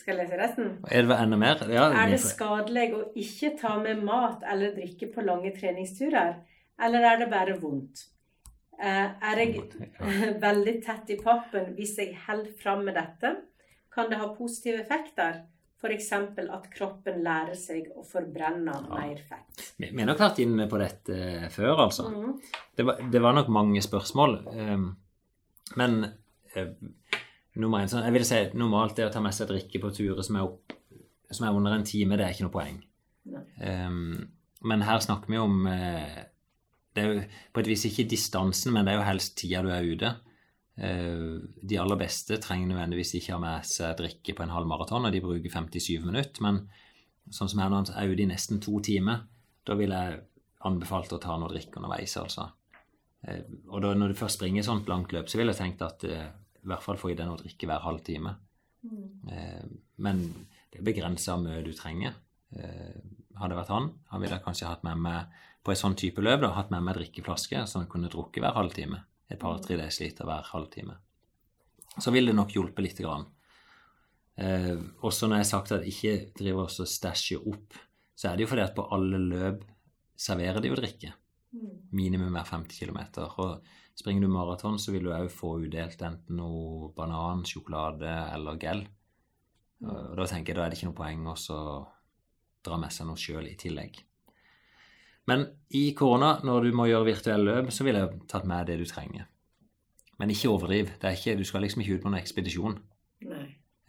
Skal jeg lese resten? Er det enda mer? Ja, Er det skadelig å ikke ta med mat eller drikke på lange treningsturer, eller er det bare vondt? Eh, Er jeg [laughs] veldig tett i pappen hvis jeg holder fram med dette? Kan det ha positive effekter? F.eks. at kroppen lærer seg å forbrenne mer fett. Vi vi har nok vært inne på dette før, altså. Mm. Det var, det var nok mange spørsmål. ehm, men eh, nummer én sånn, Jeg vil si normalt det å ta med seg drikke på turer som som er under en time, det er ikke noe poeng. Ehm, men her snakker vi om eh, det er jo på et vis ikke distansen, men det er jo helst tida du er ute. Eh, De aller beste trenger nødvendigvis ikke ha med seg drikke på en halv maraton, og de bruker 57 minutter. Men sånn som her nå, er ute i nesten to timer, da ville jeg anbefalt å ta noe drikke underveis, altså. Eh, Og da, når du først springer et sånt langt løp, så ville jeg tenkt at eh, i hvert fall få i deg noe drikke hver halvtime. Mm. Eh, Men det er begrensa hvor mye du trenger. Eh, Hadde det vært han, han ville jeg kanskje hatt med meg på en sånn type løp, da, hatt med meg drikkeflaske, så han kunne drukke hver halvtime. Et par-tre desiliter hver halvtime. Så vil det nok hjelpe lite grann. Eh, også når jeg har sagt at jeg ikke driver og stæsjer opp, så er det jo fordi at på alle løp serverer de jo drikke. Minimum hver 50 km. Og springer du maraton, så vil du òg få udelt enten noe banan, sjokolade eller gel. Og da tenker jeg da er det ikke noe poeng å dra med seg noe sjøl i tillegg. Men i korona, når du må gjøre virtuelle løp, så ville jeg tatt med det du trenger. Men ikke overdriv. Det er ikke, du skal liksom ikke ut på noen ekspedisjon.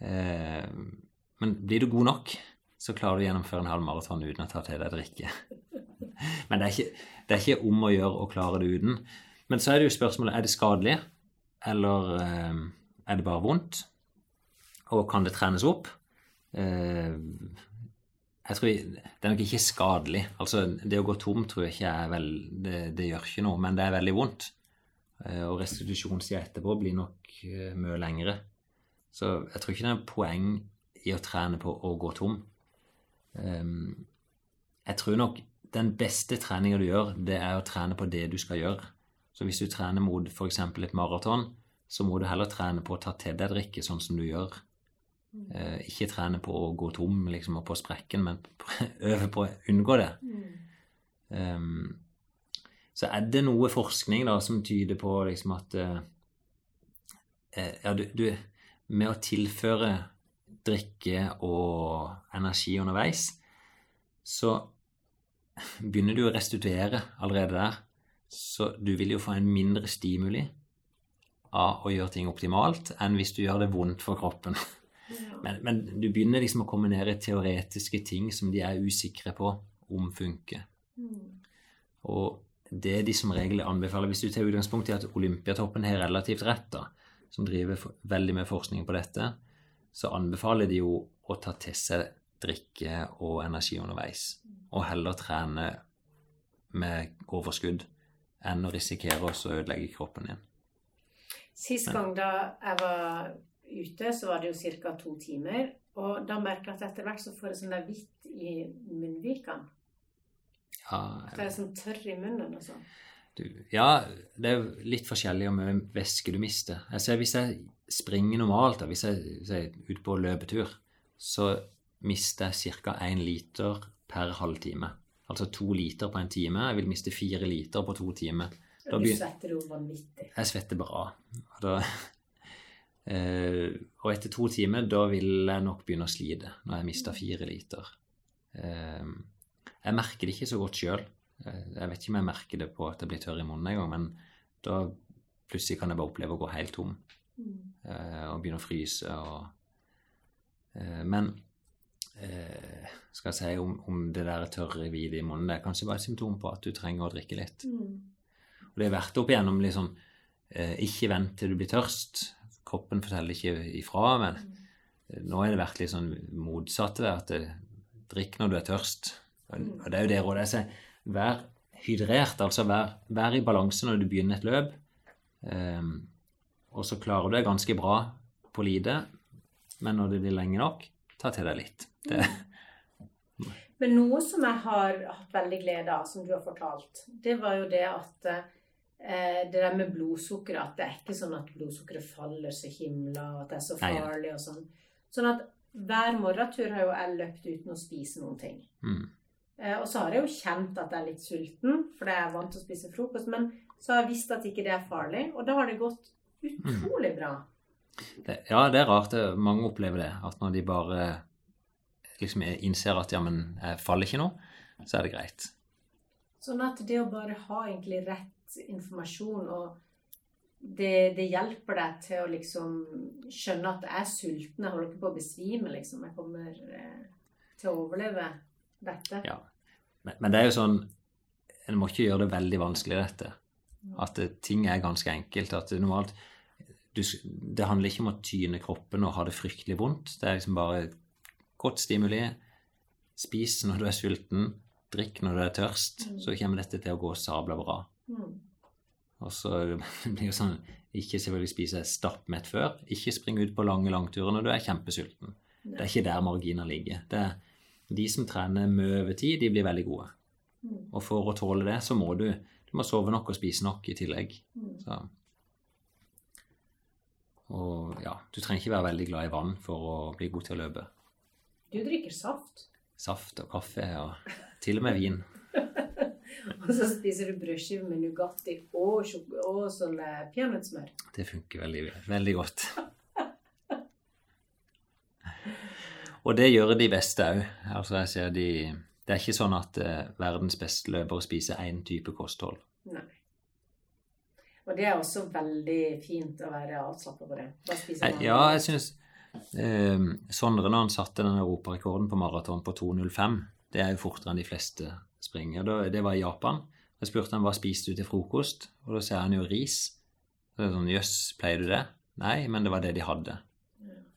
Eh, men blir du god nok, så klarer du å gjennomføre en halv maraton uten å ta til deg drikke. [laughs] Men det er, ikke, det er ikke om å gjøre å klare det uten. Men så er det jo spørsmålet er det skadelig, eller eh, er det bare vondt? Og kan det trenes opp? Eh, jeg tror Det er nok ikke skadelig. Altså, det å gå tom tror jeg ikke er vel Det, det gjør ikke noe, men det er veldig vondt. Eh, og restitusjonstida etterpå blir nok eh, mye lengre. Så jeg tror ikke det er poeng i å trene på å gå tom. Ehm, jeg tror nok den beste treninga du gjør, det er å trene på det du skal gjøre. Så hvis du trener mot f.eks. et maraton, så må du heller trene på å ta til deg drikke sånn som du gjør. Eh, ikke trene på å gå tom liksom, og på sprekken, men [laughs] øve på å unngå det. Ehm, så er det noe forskning da som tyder på liksom at eh, ja, du, du, med å tilføre drikke og energi underveis, så [laughs] begynner du å restituere allerede der. Så du vil jo få en mindre stimuli av å gjøre ting optimalt enn hvis du gjør det vondt for kroppen. [laughs] Men, men du begynner liksom å komme ned i teoretiske ting som de er usikre på om funker. Og det de som regel anbefaler, hvis du tar utgangspunkt i at Olympiatoppen har relativt rett, da, som driver for, veldig med forskning på dette, så anbefaler de jo å ta til seg drikke og energi underveis, og heller trene med overskudd enn å risikere å ødelegge kroppen din. Sist gang da jeg var ute, så var det jo ca. to timer. Og da merker jeg at etter hvert så får jeg sånn der hvitt i munnvikene. Ja, Så jeg er sånn tørr i munnen og sånn. Du, ja, det er jo litt forskjellig om hvor mye væske du mister. Jeg ser Hvis jeg springer normalt, da, hvis jeg, hvis jeg er ute på løpetur, så mister jeg ca. 1 liter per halvtime. Altså to liter på en time. Jeg vil miste fire liter på to timer. Da Du svetter jo vanvittig. Jeg svetter bra. Da, eh, og etter to timer, da vil jeg nok begynne å slite, når jeg mister fire liter. Eh, jeg merker det ikke så godt sjøl. Jeg vet ikke om jeg merker det på at jeg blir tørr i munnen engang, men da plutselig kan jeg bare oppleve å gå helt tom eh, og begynne å fryse. Og, eh, men eh, skal jeg si om, om det der tørre hvite i munnen, det er kanskje bare et symptom på at du trenger å drikke litt. Og det er verdt opp igjennom liksom eh, Ikke vent til du blir tørst. Kroppen forteller ikke ifra, men eh, nå er det vært litt sånn motsatt av at det, drikk når du er tørst. Og og det er jo det rådet jeg sier. Vær hydrert, altså vær, vær i balanse når du begynner et løp. Um, og så klarer du deg ganske bra på lite, men når det blir lenge nok, ta til deg litt. Det, Men noe som jeg har hatt veldig glede av, som du har fortalt, det var jo det at eh, det der med blodsukkeret, at det er ikke sånn at blodsukkeret faller så himla, at det er så farlig og sånn. Sånn at hver morgentur har jo jeg løpt uten å spise noen ting. mm. Eh, og så har jeg jo kjent at jeg er litt sulten, for jeg er vant til å spise frokost. Men så har jeg visst at ikke det er farlig, og da har det gått utrolig bra. Det, ja, det er rart. Mange opplever det. At når de bare liksom innser at ja, men jeg faller ikke nå, så er det greit. Sånn at det å bare ha egentlig rett informasjon og det, det hjelper deg til å liksom skjønne at jeg er sulten. Jeg holder ikke på å besvime, liksom. Jeg kommer eh, til å overleve dette. Ja. Men, men det er jo sånn en må ikke gjøre det veldig vanskelig, dette. At det, ting er ganske enkelt. At det normalt du, Det handler ikke om å tyne kroppen og ha det fryktelig vondt. Det er liksom bare godt stimuli. Spis når du er sulten. Drikk når du er tørst. Så kommer dette til å gå sabla bra. Mm. Og så blir det [laughs] jo sånn Ikke selvfølgelig spise stappmett før. Ikke spring ut på lange langturer når du er kjempesulten. Det er ikke der marginer ligger. Det er de som trener mye over tid, de blir veldig gode. Mm. Og for å tåle det, så må du du må sove nok og spise nok i tillegg. Mm. Så. Og ja, du trenger ikke være veldig glad i vann for å bli god til å løpe. Du drikker saft, Saft og kaffe og til og med vin. [laughs] og så spiser du brødskive med Nugatti og, og sånn eh, peanøttsmør. Det funker veldig, veldig godt. Og det gjør de beste òg. Altså, jeg ser de Det er ikke sånn at eh, verdens beste løpere spiser én type kosthold. Nei. Og det er også veldig fint å være avslappa på det. Bare spiser man? Ja, jeg syns eh, Sondre, når han satte den europarekorden på maraton på 2.05 Det er jo fortere enn de fleste springer. Det var i Japan. Jeg spurte han hva spiste du til frokost, og da sier han jo ris. Så det er sånn, Jøss, pleier du det? Nei, men det var det de hadde.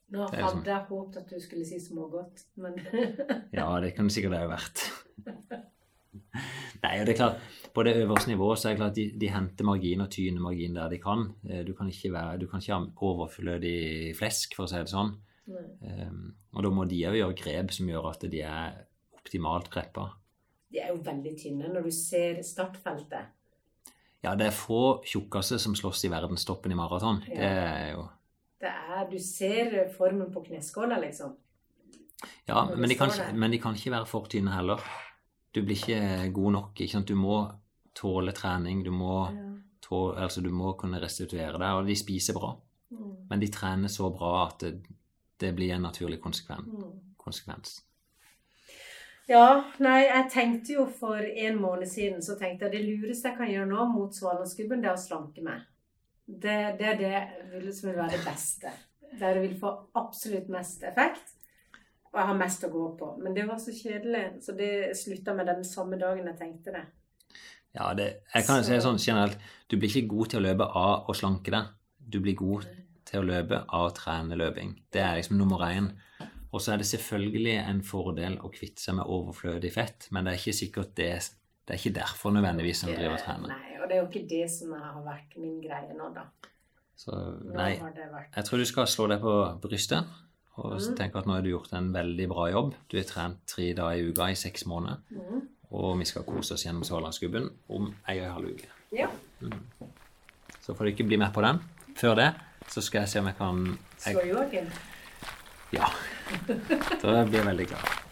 Nå hadde jeg håpet at du skulle si smågodt, men [laughs] Ja, det kunne sikkert det ha vært. [laughs] Nei, og det er klart, på det øverste nivået så er det klart de, de henter margin og tyner margin der de kan. Eh, Du kan ikke, være, du kan ikke ha overflødig flesk, for å si det sånn. Um, og da må de òg gjøre grep som gjør at de er optimalt preppa. De er jo veldig tynne når du ser startfeltet. Ja, det er få tjukkaser som slåss i verdenstoppen i maraton. Ja. Det er jo Det er, du ser formen på kneskåla, liksom. Ja, men de, kan, men de kan ikke være for tynne heller. Du blir ikke god nok. ikke sant? Du må tåle trening. Du må, Ja. tåle, altså du må kunne restituere deg. Og de spiser bra. Mm. Men de trener så bra at det, det blir en naturlig konsekvens. Mm. konsekvens. Ja, nei, jeg tenkte jo for en måned siden så tenkte jeg det lureste jeg kan gjøre nå mot Svalandsgubben, det er å slanke meg. Det, det er det som vil være det beste. Der det vil få absolutt mest effekt. Og jeg har mest å gå på. Men det var så kjedelig, så det slutta med den samme dagen jeg tenkte det. Ja, det, jeg kan Så- si sånn generelt, du blir ikke god til å løpe av å slanke deg. Du blir god til å løpe av å trene løping. Det er liksom nummer én. Og så er det selvfølgelig en fordel å kvitte seg med overflødig fett, men det er ikke sikkert det Det er ikke derfor nødvendigvis en driver og trener. Nei, og det er jo ikke det som har vært min greie nå, da. Så nei, jeg tror du skal slå deg på brystet og Mm. tenke at nå har du gjort en veldig bra jobb. Du har trent tre dager i uka i seks måneder, mm. og vi skal kose oss gjennom Sørlandsgubben om ei og en halv uke. Ja. Så får du ikke bli med på den. Før det så skal jeg se om jeg kan jeg. Ja. Da blir jeg veldig glad.